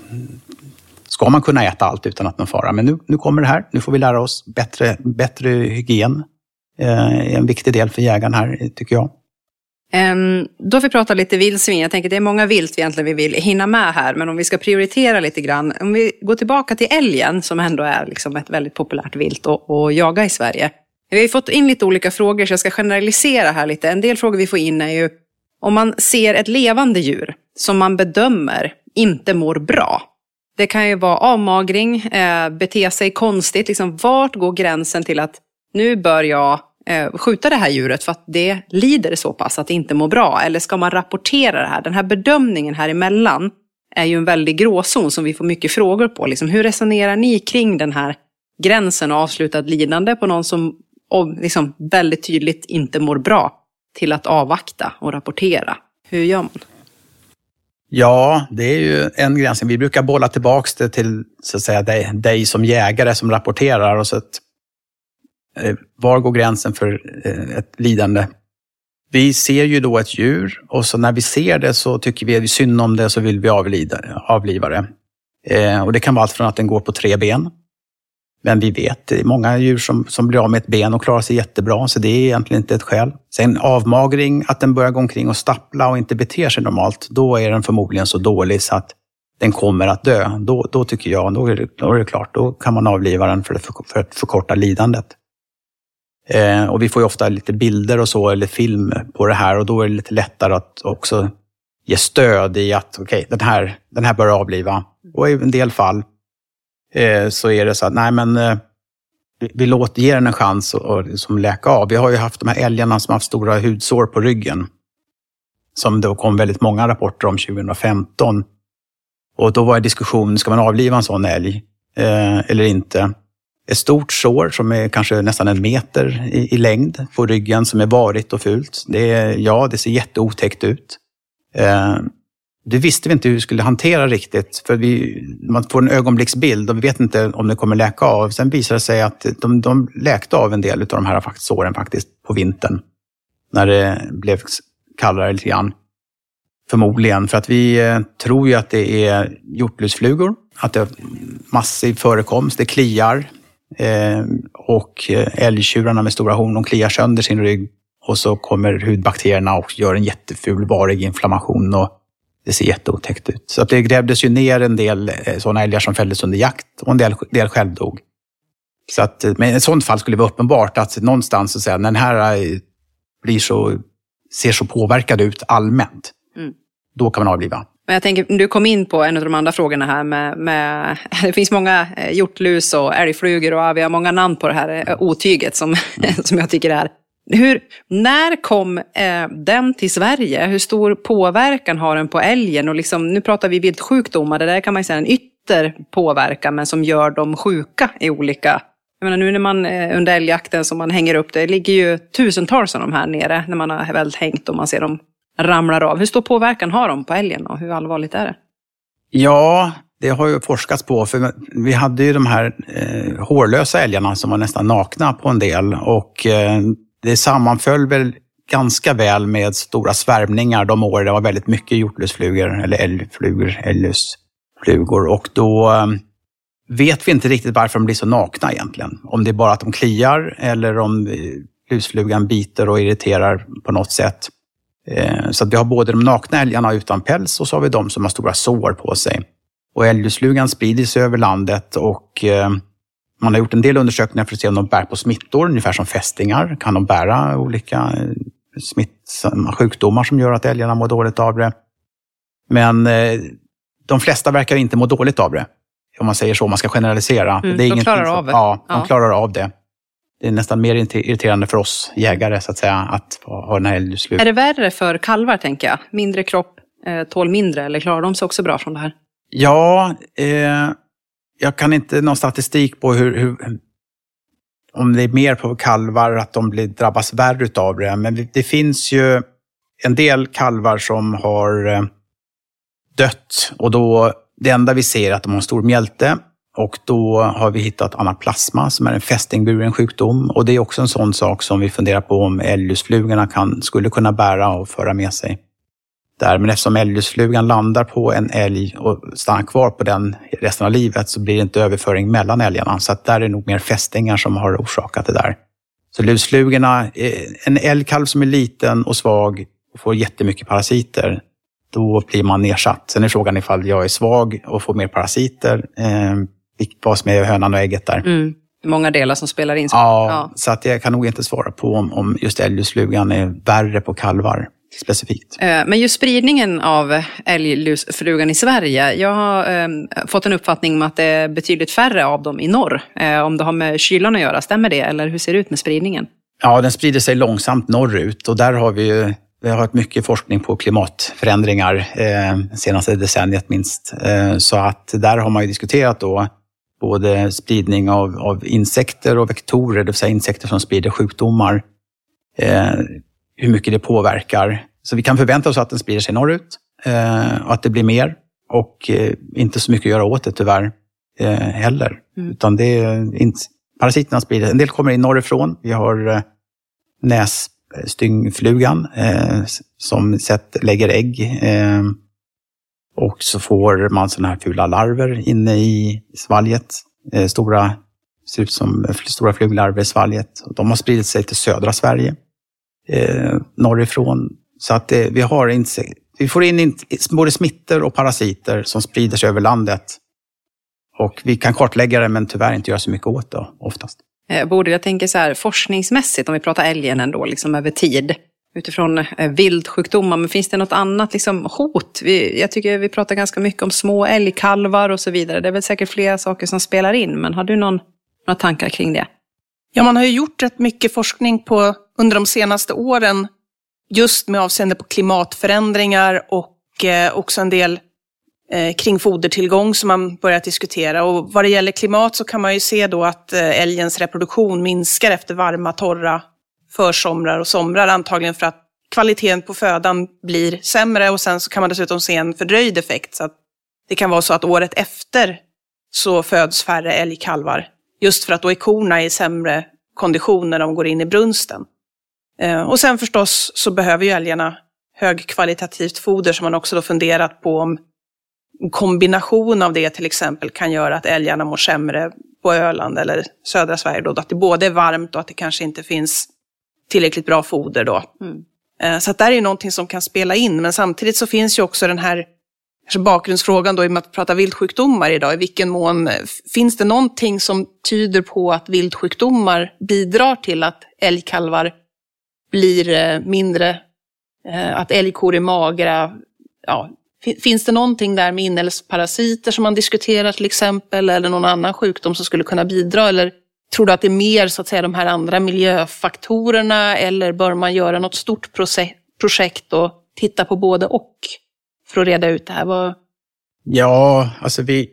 [SPEAKER 3] ska man kunna äta allt utan att någon fara. Men nu, nu kommer det här. Nu får vi lära oss bättre, bättre hygien. Eh, en viktig del för jägaren här, tycker jag.
[SPEAKER 1] Um, då har vi pratat lite vildsvin. Jag tänker det är många vilt vi egentligen vi vill hinna med här. Men om vi ska prioritera lite grann. Om vi går tillbaka till älgen som ändå är liksom ett väldigt populärt vilt att jaga i Sverige. Vi har fått in lite olika frågor så jag ska generalisera här lite. En del frågor vi får in är ju om man ser ett levande djur som man bedömer inte mår bra. Det kan ju vara avmagring, eh, bete sig konstigt. Liksom, vart går gränsen till att nu bör jag Eh, skjuta det här djuret för att det lider så pass att det inte mår bra? Eller ska man rapportera det här? Den här bedömningen här emellan är ju en väldig gråzon som vi får mycket frågor på. Liksom, hur resonerar ni kring den här gränsen och avslutat lidande på någon som liksom, väldigt tydligt inte mår bra till att avvakta och rapportera? Hur gör man?
[SPEAKER 3] Ja, det är ju en gräns. Vi brukar bolla tillbaks det till så att säga, dig, dig som jägare som rapporterar. Och så att Eh, var går gränsen för eh, ett lidande? Vi ser ju då ett djur och så när vi ser det så tycker vi synd om det så vill vi avlida, avliva det. Eh, och det kan vara allt från att den går på tre ben. Men vi vet, det är många djur som, som blir av med ett ben och klarar sig jättebra, så det är egentligen inte ett skäl. Sen avmagring, att den börjar gå omkring och stappla och inte beter sig normalt, då är den förmodligen så dålig så att den kommer att dö. Då, då tycker jag, då är, det, då är det klart, då kan man avliva den för, för att förkorta lidandet. Eh, och vi får ju ofta lite bilder och så, eller film på det här och då är det lite lättare att också ge stöd i att okej, okay, den, här, den här bör avliva. Och i en del fall eh, så är det så att nej men eh, vi, vi låter ge den en chans att liksom läka av. Vi har ju haft de här älgarna som har haft stora hudsår på ryggen. Som det kom väldigt många rapporter om 2015. Och då var det diskussion, ska man avliva en sån älg eh, eller inte? Ett stort sår som är kanske nästan en meter i, i längd på ryggen som är varigt och fult. Det, är, ja, det ser jätteotäckt ut. Eh, det visste vi inte hur vi skulle hantera riktigt, för vi, man får en ögonblicksbild och vi vet inte om det kommer läka av. Sen visade det sig att de, de läkte av en del av de här såren faktiskt på vintern, när det blev kallare lite grann. Förmodligen, för att vi eh, tror ju att det är hjortlusflugor, att det är massiv förekomst, det kliar, Eh, och eh, älgtjurarna med stora horn, de kliar sönder sin rygg och så kommer hudbakterierna och gör en jätteful varig inflammation och det ser jätteotäckt ut. Så att det grävdes ju ner en del eh, sådana älgar som fälldes under jakt och en del, del självdog. Så att, men i ett sådant fall skulle det vara uppenbart att någonstans så säga, när den här blir så, ser så påverkad ut allmänt, mm. då kan man avliva.
[SPEAKER 1] Men jag tänker, du kom in på en av de andra frågorna här med, med det finns många eh, hjortlus och älgflugor och vi har många namn på det här eh, otyget som, som jag tycker är. Hur, när kom eh, den till Sverige? Hur stor påverkan har den på älgen? Och liksom, nu pratar vi viltsjukdomar, det där kan man säga en ytter påverkan men som gör dem sjuka i olika jag menar nu när man eh, under älgjakten som man hänger upp, det ligger ju tusentals av de här nere när man har väl hängt och man ser dem ramlar av. Hur stor påverkan har de på älgen och hur allvarligt är det?
[SPEAKER 3] Ja, det har ju forskats på. För vi hade ju de här eh, hårlösa älgarna som var nästan nakna på en del. Och eh, det sammanföll väl ganska väl med stora svärmningar de år det var väldigt mycket hjortlusflugor, eller älgflugor, älglusflugor. Och då eh, vet vi inte riktigt varför de blir så nakna egentligen. Om det är bara att de kliar eller om eh, lusflugan biter och irriterar på något sätt. Eh, så att vi har både de nakna älgarna utan päls och så har vi de som har stora sår på sig. Och älglusflugan sprider sig över landet och eh, man har gjort en del undersökningar för att se om de bär på smittor, ungefär som fästingar. Kan de bära olika smittsamma sjukdomar som gör att älgarna mår dåligt av det? Men de flesta verkar inte må dåligt av det om man säger så, om man ska generalisera.
[SPEAKER 1] Mm, det är de klarar av det.
[SPEAKER 3] Ja, de ja. klarar av det. Det är nästan mer irriterande för oss jägare så att säga, att ha den här älgslut.
[SPEAKER 1] Är det värre för kalvar, tänker jag? Mindre kropp, eh, tål mindre, eller klarar de sig också bra från det här?
[SPEAKER 3] Ja, eh, jag kan inte någon statistik på hur, hur, om det är mer på kalvar, att de blir, drabbas värre av det. Men det finns ju en del kalvar som har eh, dött och då det enda vi ser är att de har stor mjälte och då har vi hittat anaplasma som är en fästingburen sjukdom. Och det är också en sån sak som vi funderar på om älglusflugorna kan, skulle kunna bära och föra med sig. Där. Men eftersom älglusflugan landar på en älg och stannar kvar på den resten av livet så blir det inte överföring mellan älgarna. Så att där är det nog mer fästingar som har orsakat det där. Så lusflugorna, eh, en älgkalv som är liten och svag och får jättemycket parasiter, då blir man nedsatt. Sen är frågan ifall jag är svag och får mer parasiter. Eh, vad som är hönan och ägget där.
[SPEAKER 1] Mm. Många delar som spelar in.
[SPEAKER 3] Ja, ja, så att jag kan nog inte svara på om, om just älglusflugan är värre på kalvar specifikt.
[SPEAKER 1] Eh, men just spridningen av älglusflugan i Sverige. Jag har eh, fått en uppfattning om att det är betydligt färre av dem i norr. Eh, om det har med kylan att göra, stämmer det? Eller hur ser det ut med spridningen?
[SPEAKER 3] Ja, den sprider sig långsamt norrut och där har vi ju vi har haft mycket forskning på klimatförändringar eh, senaste decenniet minst. Eh, så att där har man ju diskuterat då både spridning av, av insekter och vektorer, det vill säga insekter som sprider sjukdomar. Eh, hur mycket det påverkar. Så vi kan förvänta oss att den sprider sig norrut eh, och att det blir mer. Och eh, inte så mycket att göra åt det tyvärr eh, heller. Mm. Utan det är inte, parasiterna sprider En del kommer in norrifrån. Vi har eh, näs styngflugan eh, som sett, lägger ägg. Och så får man sådana här fula larver inne i svalget. Eh, stora, ser ut som eh, stora fluglarver i svalget. De har spridit sig till södra Sverige, eh, norrifrån. Så att eh, vi, har vi får in både smittor och parasiter som sprider sig över landet. Och vi kan kartlägga det men tyvärr inte göra så mycket åt det oftast.
[SPEAKER 1] Borde jag tänker så här forskningsmässigt, om vi pratar älgen ändå, liksom över tid, utifrån eh, vildsjukdomar, men finns det något annat liksom, hot? Vi, jag tycker vi pratar ganska mycket om små älgkalvar och så vidare. Det är väl säkert flera saker som spelar in, men har du någon, några tankar kring det?
[SPEAKER 2] Ja, man har ju gjort rätt mycket forskning på, under de senaste åren just med avseende på klimatförändringar och eh, också en del eh, kring fodertillgång som man börjat diskutera. Och vad det gäller klimat så kan man ju se då att eh, älgens reproduktion minskar efter varma, torra försomrar och somrar, antagligen för att kvaliteten på födan blir sämre och sen så kan man dessutom se en fördröjd effekt. Så att det kan vara så att året efter så föds färre älgkalvar, just för att då är korna i sämre kondition när de går in i brunsten. Eh, och sen förstås så behöver ju älgarna högkvalitativt foder som man också då funderat på om kombination av det till exempel kan göra att älgarna mår sämre på Öland eller södra Sverige. Då, att det både är varmt och att det kanske inte finns tillräckligt bra foder då. Mm. Eh, så att det är ju någonting som kan spela in, men samtidigt så finns ju också den här kanske bakgrundsfrågan då i och med att prata vildsjukdomar idag. I vilken mån eh, finns det någonting som tyder på att vildsjukdomar bidrar till att älgkalvar blir eh, mindre, att älgkor är magra, ja, Finns det någonting där med inälvsparasiter som man diskuterar till exempel, eller någon annan sjukdom som skulle kunna bidra? Eller tror du att det är mer så att säga de här andra miljöfaktorerna, eller bör man göra något stort projekt och titta på både och för att reda ut det här? Vad...
[SPEAKER 3] Ja, alltså vi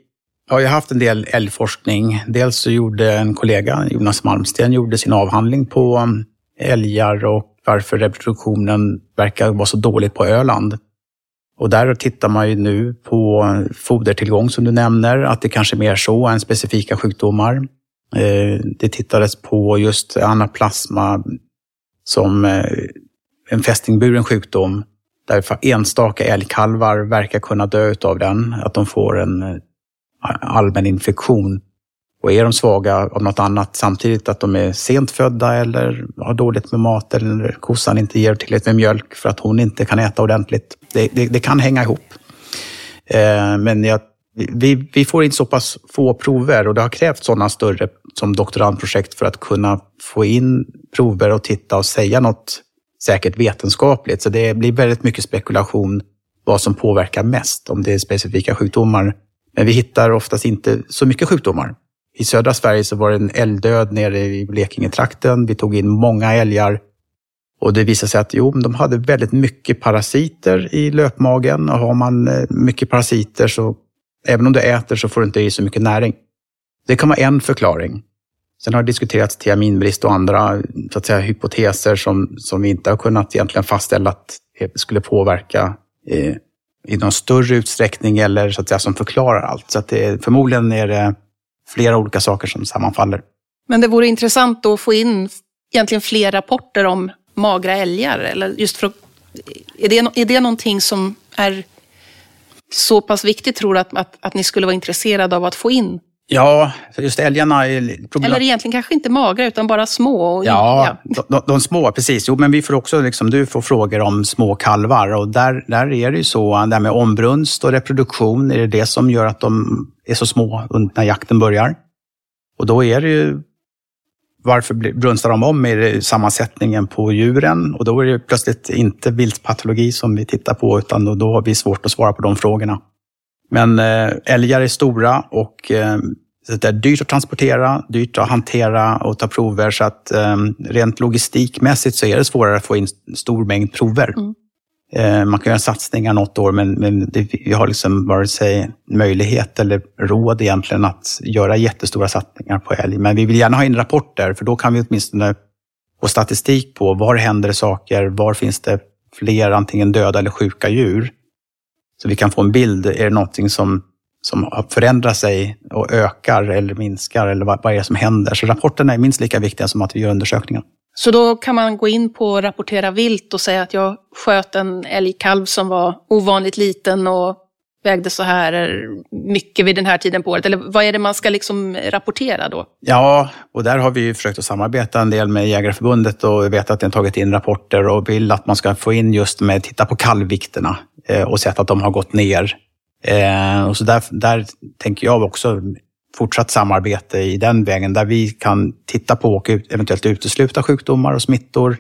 [SPEAKER 3] har ju haft en del älgforskning. Dels så gjorde en kollega, Jonas Malmsten, gjorde sin avhandling på um, älgar och varför reproduktionen verkar vara så dålig på Öland. Och där tittar man ju nu på fodertillgång som du nämner, att det kanske är mer så än specifika sjukdomar. Eh, det tittades på just anaplasma som eh, en fästingburen sjukdom där enstaka älgkalvar verkar kunna dö av den, att de får en eh, allmän infektion. Och är de svaga av något annat samtidigt, att de är sent födda eller har dåligt med mat eller kossan inte ger tillräckligt med mjölk för att hon inte kan äta ordentligt. Det, det, det kan hänga ihop. Men jag, vi, vi, får in så pass få prover och det har krävt sådana större som doktorandprojekt för att kunna få in prover och titta och säga något säkert vetenskapligt. Så det blir väldigt mycket spekulation vad som påverkar mest, om det är specifika sjukdomar. Men vi hittar oftast inte så mycket sjukdomar. I södra Sverige så var det en älgdöd nere i Blekinge-trakten. Vi tog in många älgar och det visade sig att jo, de hade väldigt mycket parasiter i löpmagen och har man eh, mycket parasiter så även om du äter så får du inte i så mycket näring. Det kan vara en förklaring. Sen har det diskuterats tiaminbrist och andra så att säga, hypoteser som, som vi inte har kunnat egentligen fastställa att det skulle påverka eh, i någon större utsträckning eller så att säga, som förklarar allt. Så att det, förmodligen är det flera olika saker som sammanfaller.
[SPEAKER 2] Men det vore intressant att få in egentligen fler rapporter om magra älgar. Eller just för, är, det, är det någonting som är så pass viktigt tror du att, att, att ni skulle vara intresserade av att få in?
[SPEAKER 3] Ja, just älgarna är
[SPEAKER 2] problem. Eller egentligen kanske inte magra, utan bara små.
[SPEAKER 3] Och, ja, ja. De, de, små, precis. Jo, men vi får också, liksom, du får frågor om små kalvar och där, där är det ju så, det här med ombrunst och reproduktion, är det det som gör att de är så små när jakten börjar? Och då är det ju, varför brunstar de om? Är det sammansättningen på djuren? Och då är det plötsligt inte viltpatologi som vi tittar på, utan då, har vi svårt att svara på de frågorna. Men eh, älgar är stora och eh, det är dyrt att transportera, dyrt att hantera och ta prover. Så att eh, rent logistikmässigt så är det svårare att få in stor mängd prover. Mm. Eh, man kan göra satsningar något år, men, men det, vi har liksom vare sig möjlighet eller råd egentligen att göra jättestora satsningar på älg. Men vi vill gärna ha in rapporter, för då kan vi åtminstone få statistik på var händer det saker, var finns det fler antingen döda eller sjuka djur. Så vi kan få en bild. Är det någonting som, som förändrar sig och ökar eller minskar? Eller vad, vad är det som händer? Så rapporterna är minst lika viktiga som att vi gör undersökningen.
[SPEAKER 2] Så då kan man gå in på rapportera vilt och säga att jag sköt en älgkalv som var ovanligt liten och vägde så här mycket vid den här tiden på året? Eller vad är det man ska liksom rapportera då?
[SPEAKER 3] Ja, och där har vi försökt att samarbeta en del med Jägareförbundet och vet att de har tagit in rapporter och vill att man ska få in just med, titta på kalvvikterna eh, och sett att de har gått ner. Eh, och så där, där tänker jag också fortsatt samarbete i den vägen där vi kan titta på och eventuellt utesluta sjukdomar och smittor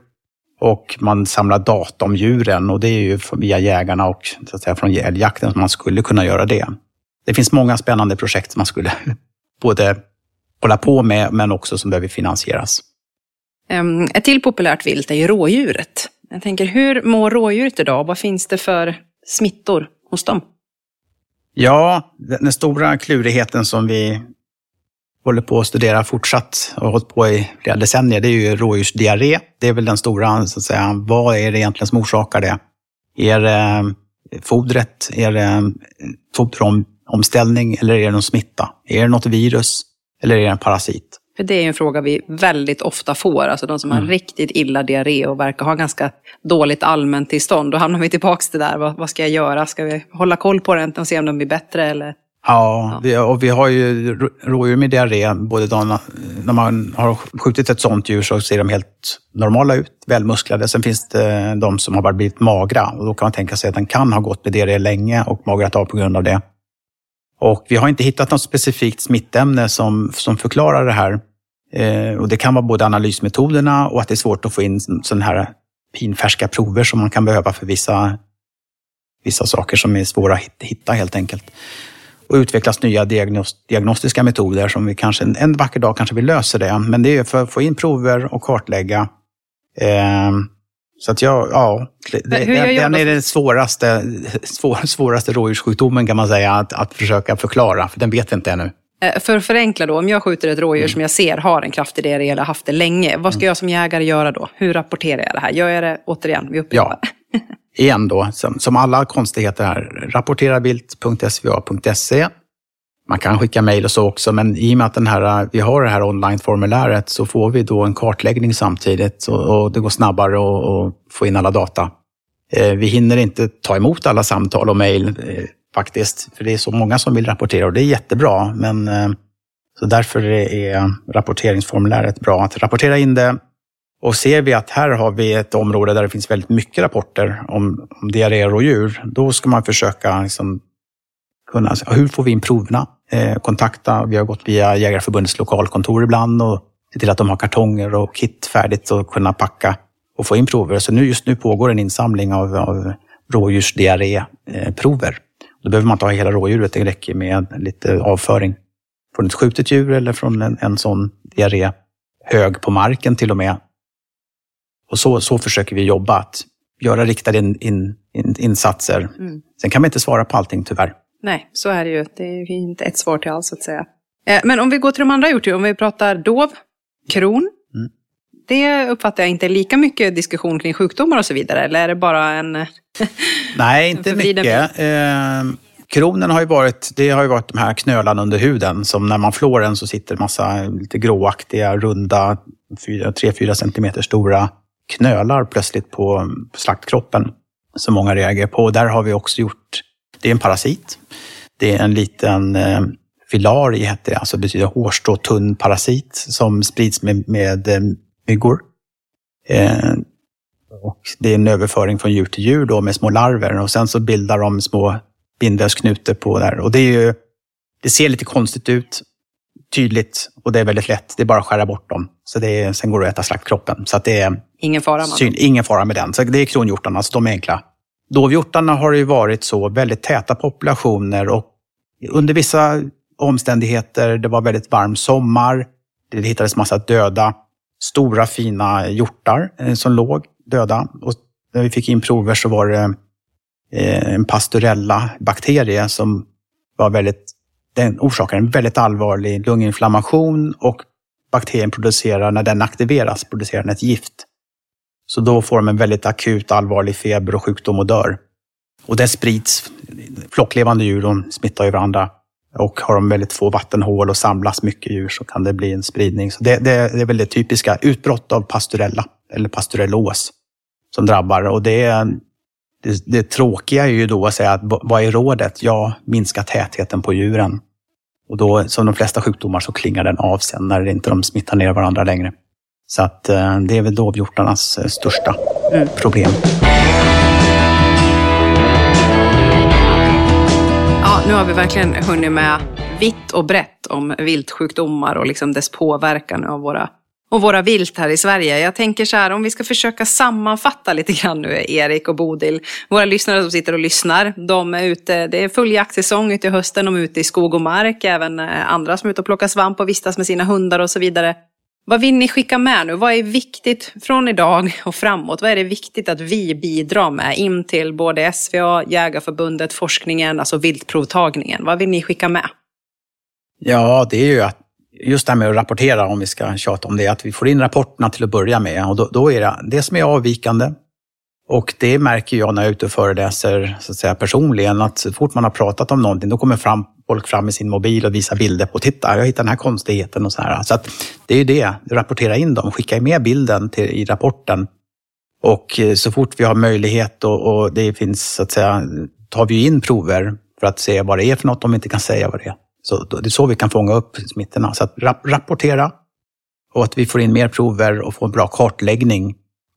[SPEAKER 3] och man samlar data om djuren och det är ju via jägarna och så att säga, från älgjakten som man skulle kunna göra det. Det finns många spännande projekt som man skulle både hålla på med men också som behöver finansieras.
[SPEAKER 1] Ett till populärt vilt är ju rådjuret. Jag tänker, hur mår rådjuret idag? Vad finns det för smittor hos dem?
[SPEAKER 3] Ja, den stora klurigheten som vi håller på att studera fortsatt och har hållit på i flera decennier, det är ju rådjursdiarré. Det är väl den stora, så att säga, vad är det egentligen som orsakar det? Är det eh, fodret? Är det eh, foderomställning eller är det någon smitta? Är det något virus eller är det en parasit?
[SPEAKER 1] För det är en fråga vi väldigt ofta får, alltså de som mm. har riktigt illa diarré och verkar ha ganska dåligt allmäntillstånd. Då hamnar vi tillbaka till det där, vad, vad, ska jag göra? Ska vi hålla koll på den och se om den blir bättre eller?
[SPEAKER 3] Ja, vi, och vi har ju rådjur med diarré. Både de, när man har skjutit ett sånt djur så ser de helt normala ut, välmusklade. Sen finns det de som har bara blivit magra och då kan man tänka sig att den kan ha gått med diarré länge och magrat av på grund av det. Och vi har inte hittat något specifikt smittämne som, som förklarar det här. Eh, och det kan vara både analysmetoderna och att det är svårt att få in sådana här pinfärska prover som man kan behöva för vissa vissa saker som är svåra att hitta helt enkelt. Och utvecklas nya diagnostiska metoder som vi kanske en vacker dag kanske vi löser det. Men det är för att få in prover och kartlägga. Eh, så att jag, ja, det, den, är den svåraste, svår, svåraste rådjurssjukdomen kan man säga att, att försöka förklara, för den vet vi inte ännu.
[SPEAKER 1] Eh, för att förenkla då, om jag skjuter ett rådjur mm. som jag ser har en kraftig diarré eller haft det länge, vad ska mm. jag som jägare göra då? Hur rapporterar jag det här? Gör jag det, återigen, vi upprepar.
[SPEAKER 3] Ja, igen då, som, som alla konstigheter här, rapporteravilt.sva.se. Man kan skicka mejl och så också, men i och med att den här, eh, vi har det här online-formuläret så får vi då en kartläggning samtidigt och, och det går snabbare att få in alla data. Eh, vi hinner inte ta emot alla samtal och mejl eh, faktiskt, för det är så många som vill rapportera och det är jättebra. Men, eh, så därför är rapporteringsformuläret bra. Att rapportera in det och ser vi att här har vi ett område där det finns väldigt mycket rapporter om, om diarréer och djur, då ska man försöka liksom kunna, hur får vi in proverna? Eh, kontakta, vi har gått via Jägarförbundets lokalkontor ibland och se till att de har kartonger och kit färdigt och kunna packa och få in prover. Så nu, just nu pågår en insamling av, av rådjursdiarréprover. Då behöver man inte ha hela rådjuret, det räcker med lite avföring från ett skjutet djur eller från en, en sån diarré hög på marken till och med. Och så, så försöker vi jobba, att göra riktade in, in, in, insatser. Mm. Sen kan man inte svara på allting tyvärr.
[SPEAKER 1] Nej, så är det ju. Det är inte ett svar till allt så att säga. Eh, men om vi går till de andra djurtypen, om vi pratar dov, kron. Mm. Det uppfattar jag inte lika mycket diskussion kring sjukdomar och så vidare, eller är det bara en...
[SPEAKER 3] Nej, inte mycket. Eh, kronen har ju varit, det har ju varit de här knölarna under huden som när man flår den så sitter massa lite gråaktiga, runda, 3-4 centimeter stora knölar plötsligt på slaktkroppen som många reagerar på. Där har vi också gjort, det är en parasit. Det är en liten eh, filari, heter det, alltså betyder hårstrå tunn parasit som sprids med, med eh, myggor. Eh, och det är en överföring från djur till djur då med små larver och sen så bildar de små bindvävsknutor på där. Och det, är ju, det ser lite konstigt ut, tydligt och det är väldigt lätt. Det är bara att skära bort dem. Så det är, sen går det att äta slaktkroppen. Så att det är
[SPEAKER 1] ingen fara,
[SPEAKER 3] syn, ingen fara med den. Så det är kronhjortarna, så de är enkla. Dovhjortarna har det ju varit så väldigt täta populationer och under vissa omständigheter, det var väldigt varm sommar, det hittades massa döda, stora fina hjortar eh, som låg döda. Och när vi fick in prover så var det eh, en pastorella-bakterie som var väldigt, den orsakar en väldigt allvarlig lunginflammation och bakterien producerar, när den aktiveras, producerar den ett gift. Så då får de en väldigt akut allvarlig feber och sjukdom och dör. Och det sprids. Flocklevande djur de smittar ju varandra. Och har de väldigt få vattenhål och samlas mycket djur så kan det bli en spridning. Så det, det, det är väldigt typiska utbrott av pastorella eller pastorellos som drabbar. Och det, det, det tråkiga är ju då att säga att vad är rådet? Ja, minska tätheten på djuren. Och då, som de flesta sjukdomar, så klingar den av sen när inte de smittar ner varandra längre. Så att eh, det är väl dovhjortarnas eh, största mm. problem.
[SPEAKER 1] Ja, nu har vi verkligen hunnit med vitt och brett om viltsjukdomar och liksom dess påverkan av våra och våra vilt här i Sverige. Jag tänker så här, om vi ska försöka sammanfatta lite grann nu, Erik och Bodil. Våra lyssnare som sitter och lyssnar, de är ute, det är full jaktsäsong ute i hösten, de är ute i skog och mark, även eh, andra som är ute och plockar svamp och vistas med sina hundar och så vidare. Vad vill ni skicka med nu? Vad är viktigt från idag och framåt? Vad är det viktigt att vi bidrar med in till både SVA, Jägarförbundet, forskningen, alltså viltprovtagningen? Vad vill ni skicka med?
[SPEAKER 3] Ja, det är ju att just det här med att rapportera, om vi ska tjata om det, att vi får in rapporterna till att börja med. Och då, då är det det som är avvikande. Och det märker jag när jag är ute och föreläser så att säga, personligen, att så fort man har pratat om någonting, då kommer fram, folk fram med sin mobil och visar bilder på, titta, jag hittade den här konstigheten och så här. Så att det är ju det, rapportera in dem, skicka med bilden till, i rapporten. Och eh, så fort vi har möjlighet och, och det finns, så att säga, tar vi in prover för att se vad det är för något om vi inte kan säga vad det är. Så det är så vi kan fånga upp smittorna. Så att rapportera och att vi får in mer prover och får en bra kartläggning.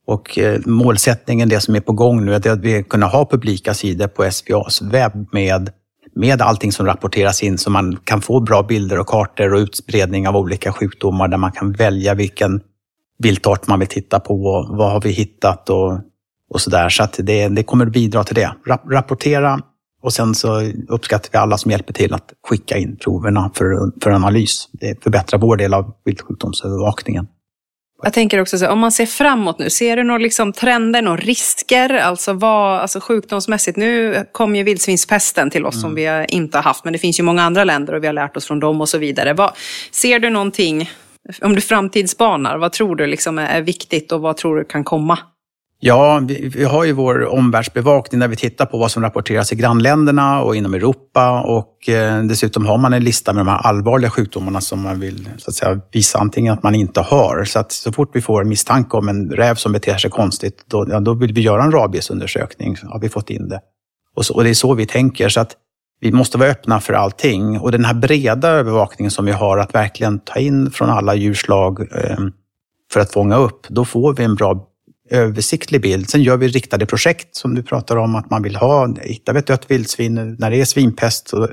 [SPEAKER 3] Och eh, målsättningen, det som är på gång nu, är att vi kunna ha publika sidor på SVAs webb med, med allting som rapporteras in så man kan få bra bilder och kartor och utspridning av olika sjukdomar där man kan välja vilken viltart man vill titta på och vad har vi hittat och och sådär. Så att det, det kommer att bidra till det. Rapportera och sen så uppskattar vi alla som hjälper till att skicka in proverna för, för analys. Det förbättrar vår del av viltsjukdomsövervakningen.
[SPEAKER 1] Jag tänker också så om man ser framåt nu, ser du några liksom trender, några risker? Alltså, vad, alltså sjukdomsmässigt, nu kom ju vildsvinspesten till oss mm. som vi inte har haft, men det finns ju många andra länder och vi har lärt oss från dem och så vidare. Vad, ser du någonting, om du framtidsbanar, vad tror du liksom är viktigt och vad tror du kan komma?
[SPEAKER 3] Ja, vi, vi, har ju vår omvärldsbevakning där vi tittar på vad som rapporteras i grannländerna och inom Europa. Och eh, dessutom har man en lista med de här allvarliga sjukdomarna som man vill så att säga, visa antingen att man inte har. Så att så fort vi får misstanke om en räv som beter sig konstigt, då, ja, då vill vi göra en rabiesundersökning. Har vi fått in det. Och, så, och det är så vi tänker. Så att vi måste vara öppna för allting. Och den här breda övervakningen som vi har, att verkligen ta in från alla djurslag eh, för att fånga upp, då får vi en bra översiktlig bild. Sen gör vi riktade projekt som du pratar om, att man vill ha, hittar vi ett dött vildsvin, när det är svinpest så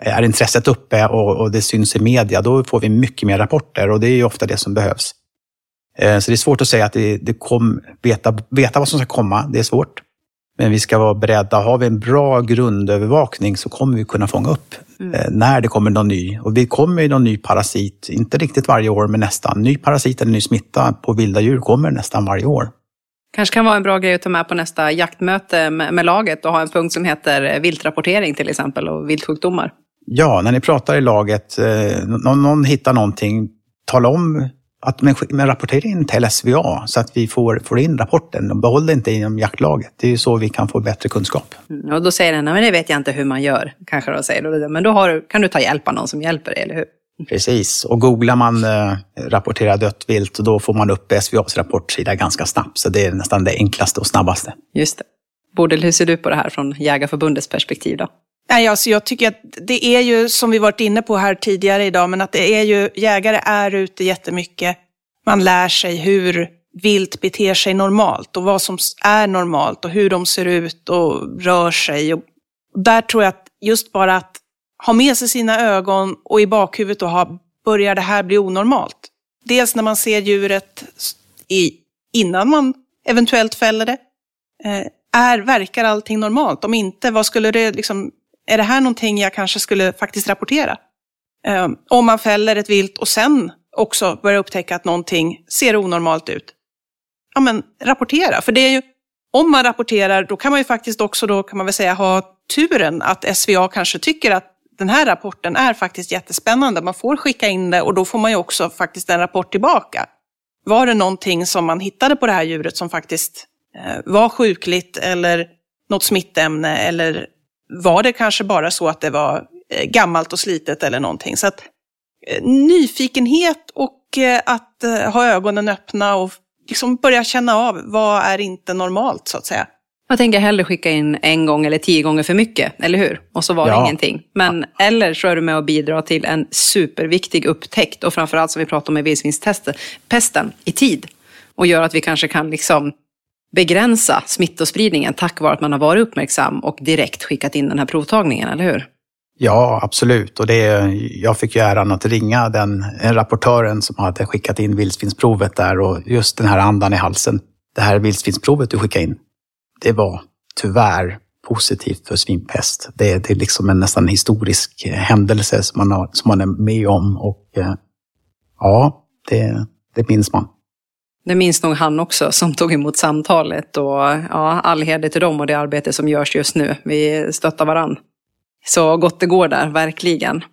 [SPEAKER 3] är intresset uppe och, och, det syns i media, då får vi mycket mer rapporter och det är ju ofta det som behövs. Eh, så det är svårt att säga att det, det kom, veta, veta vad som ska komma, det är svårt. Men vi ska vara beredda. Har vi en bra grundövervakning så kommer vi kunna fånga upp mm. Eh, när det kommer någon ny. Och det kommer någon ny parasit, inte riktigt varje år, men nästan. Ny parasit eller ny smitta på vilda djur kommer nästan varje år.
[SPEAKER 1] Kanske kan vara en bra grej att ta med på nästa jaktmöte med, med laget och ha en punkt som heter viltrapportering till exempel och viltsjukdomar.
[SPEAKER 3] Ja, när ni pratar i laget, eh, någon, någon hittar någonting, tala om att men, men rapportera in till SVA så att vi får, får in rapporten och behåll det inte inom jaktlaget. Det är ju så vi kan få bättre kunskap.
[SPEAKER 1] Mm, och då säger den, men det vet jag inte hur man gör, kanske då säger Men då har, kan du ta hjälp av någon som hjälper dig, eller hur?
[SPEAKER 3] Precis, och googlar man eh, rapportera dött vilt, då får man upp SVAs rapportsida ganska snabbt. Så det är nästan det enklaste och snabbaste.
[SPEAKER 1] Just det. Bodil, hur ser du på det här från Jägarförbundets perspektiv då?
[SPEAKER 2] Nej, alltså jag tycker att det är ju, som vi varit inne på här tidigare idag, men att det är ju, jägare är ute jättemycket. Man lär sig hur vilt beter sig normalt och vad som är normalt och hur de ser ut och rör sig. Och där tror jag att just bara att ha med sig sina ögon och i bakhuvudet och ha, börjar det här bli onormalt? Dels när man ser djuret i, innan man eventuellt fäller det. Eh, är, verkar allting normalt? Om inte, vad skulle det liksom, är det här någonting jag kanske skulle faktiskt rapportera? Ehm, om man fäller ett vilt och sen också börjar upptäcka att någonting ser onormalt ut. Ja, men rapportera. För det är ju, om man rapporterar, då kan man ju faktiskt också då, kan man väl säga, ha turen att SVA kanske tycker att den här rapporten är faktiskt jättespännande. Man får skicka in det och då får man ju också faktiskt en rapport tillbaka. Var det någonting som man hittade på det här djuret som faktiskt eh, var sjukligt eller något smittämne eller var det kanske bara så att det var eh, gammalt och slitet eller någonting. Så att eh, nyfikenhet och att ha ögonen öppna och liksom börja känna av vad är inte normalt så att säga.
[SPEAKER 1] Jag tänker hellre skicka in en gång eller tio gånger för mycket, eller hur? Och så var det ja. ingenting. Men, eller så är du med och bidrar till en superviktig upptäckt och framförallt som vi pratade om med vildsvinspesten i tid. Och gör att vi kanske kan liksom begränsa smittospridningen tack vare att man har varit uppmärksam och direkt skickat in den här provtagningen, eller hur?
[SPEAKER 3] Ja, absolut. Och det, jag fick ju äran att ringa den rapportören som hade skickat in vildsvinsprovet där och just den här andan i halsen. Det här vildsvinsprovet du skickade in, det var tyvärr positivt för svinpest. Det, det är liksom en nästan historisk händelse som man, har, som man är med om och eh, ja, det, det minns man.
[SPEAKER 1] Det minns nog han också som tog emot samtalet och ja, all heder till dem och det arbete som görs just nu. Vi stöttar varann. Så gott det går där, verkligen.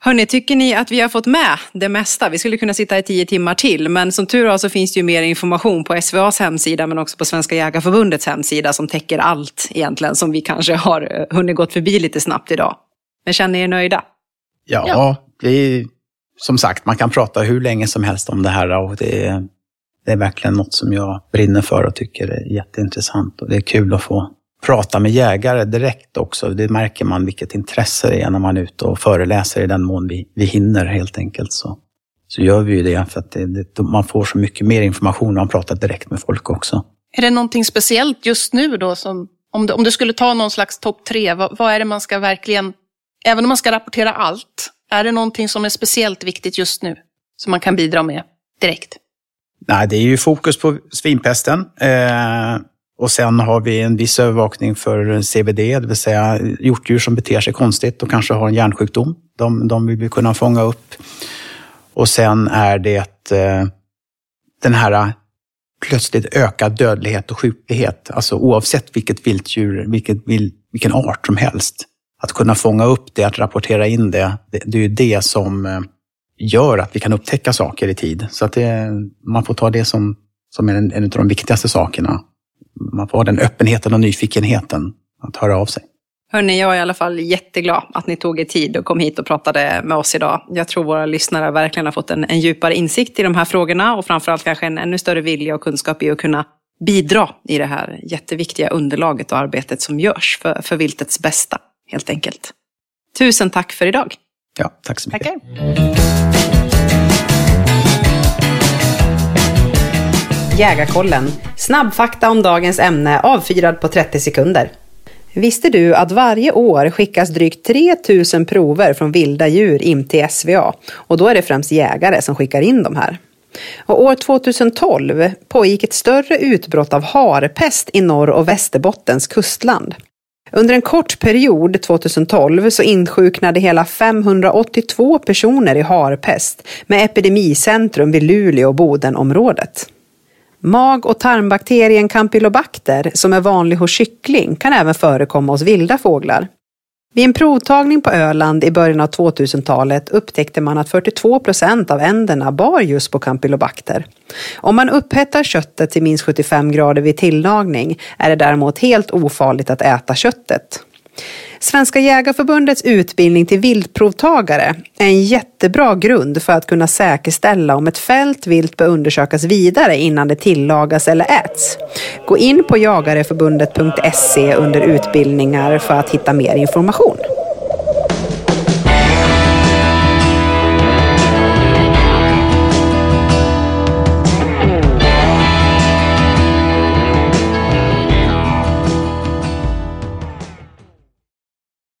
[SPEAKER 1] Hörni, tycker ni att vi har fått med det mesta? Vi skulle kunna sitta i tio timmar till, men som tur är så finns det ju mer information på SVAs hemsida, men också på Svenska Jägarförbundets hemsida som täcker allt egentligen som vi kanske har eh, hunnit gått förbi lite snabbt idag. Men känner er nöjda?
[SPEAKER 3] Ja, ja. det är som sagt, man kan prata hur länge som helst om det här och det är, det är verkligen något som jag brinner för och tycker är jätteintressant och det är kul att få prata med jägare direkt också. Det märker man vilket intresse det är när man är ute och föreläser i den mån vi, vi hinner helt enkelt. Så, så gör vi ju det för att det, det, man får så mycket mer information när man pratar direkt med folk också.
[SPEAKER 2] Är det någonting speciellt just nu då som, om, du, om du skulle ta någon slags topp tre, vad, vad är det man ska verkligen, även om man ska rapportera allt, är det någonting som är speciellt viktigt just nu som man kan bidra med direkt?
[SPEAKER 3] Nej, det är ju fokus på svinpesten. Eh, Och sen har vi en viss övervakning för CBD, det vill säga hjortdjur som beter sig konstigt och kanske har en hjärnsjukdom. De, de vill vi kunna fånga upp. Och sen är det eh, den här plötsligt ökad dödlighet och sjuklighet. Alltså oavsett vilket viltdjur, vilket, vilken art som helst. Att kunna fånga upp det, att rapportera in det, det, det är ju det som eh, gör att vi kan upptäcka saker i tid. Så att det, man får ta det som, som är en, en av de viktigaste sakerna. Man får ha den öppenheten och nyfikenheten att höra av sig.
[SPEAKER 4] Hörni, jag är i alla fall jätteglad att ni tog er tid och kom hit och pratade med oss idag. Jag tror våra lyssnare verkligen har fått en, en djupare insikt i de här frågorna och framförallt kanske en ännu större vilja och kunskap i att kunna bidra i det här jätteviktiga underlaget och arbetet som görs för, för viltets bästa, helt enkelt. Tusen tack för idag.
[SPEAKER 3] Ja, tack så mycket.
[SPEAKER 5] Tackar.
[SPEAKER 4] Jägarkollen. Snabbfakta om dagens ämne avfyrad på 30 sekunder. Visste du att varje år skickas drygt 3000 prover från vilda djur in till SVA? Och då är det främst jägare som skickar in de här. Och år 2012 pågick ett större utbrott av harpest i Norr och Västerbottens kustland. Under en kort period 2012 så insjuknade hela 582 personer i harpest med epidemicentrum vid Luleå och Bodenområdet. Mag och tarmbakterien Campylobacter, som är vanlig hos kyckling, kan även förekomma hos vilda fåglar. Vid en provtagning på Öland i början av 2000-talet upptäckte man att 42 procent av änderna bar just på Campylobacter. Om man upphettar köttet till minst 75 grader vid tillagning är det däremot helt ofarligt att äta köttet. Svenska Jägarförbundets utbildning till viltprovtagare är en jättebra grund för att kunna säkerställa om ett fält vilt bör undersökas vidare innan det tillagas eller äts. Gå in på jagareförbundet.se under utbildningar för att hitta mer information.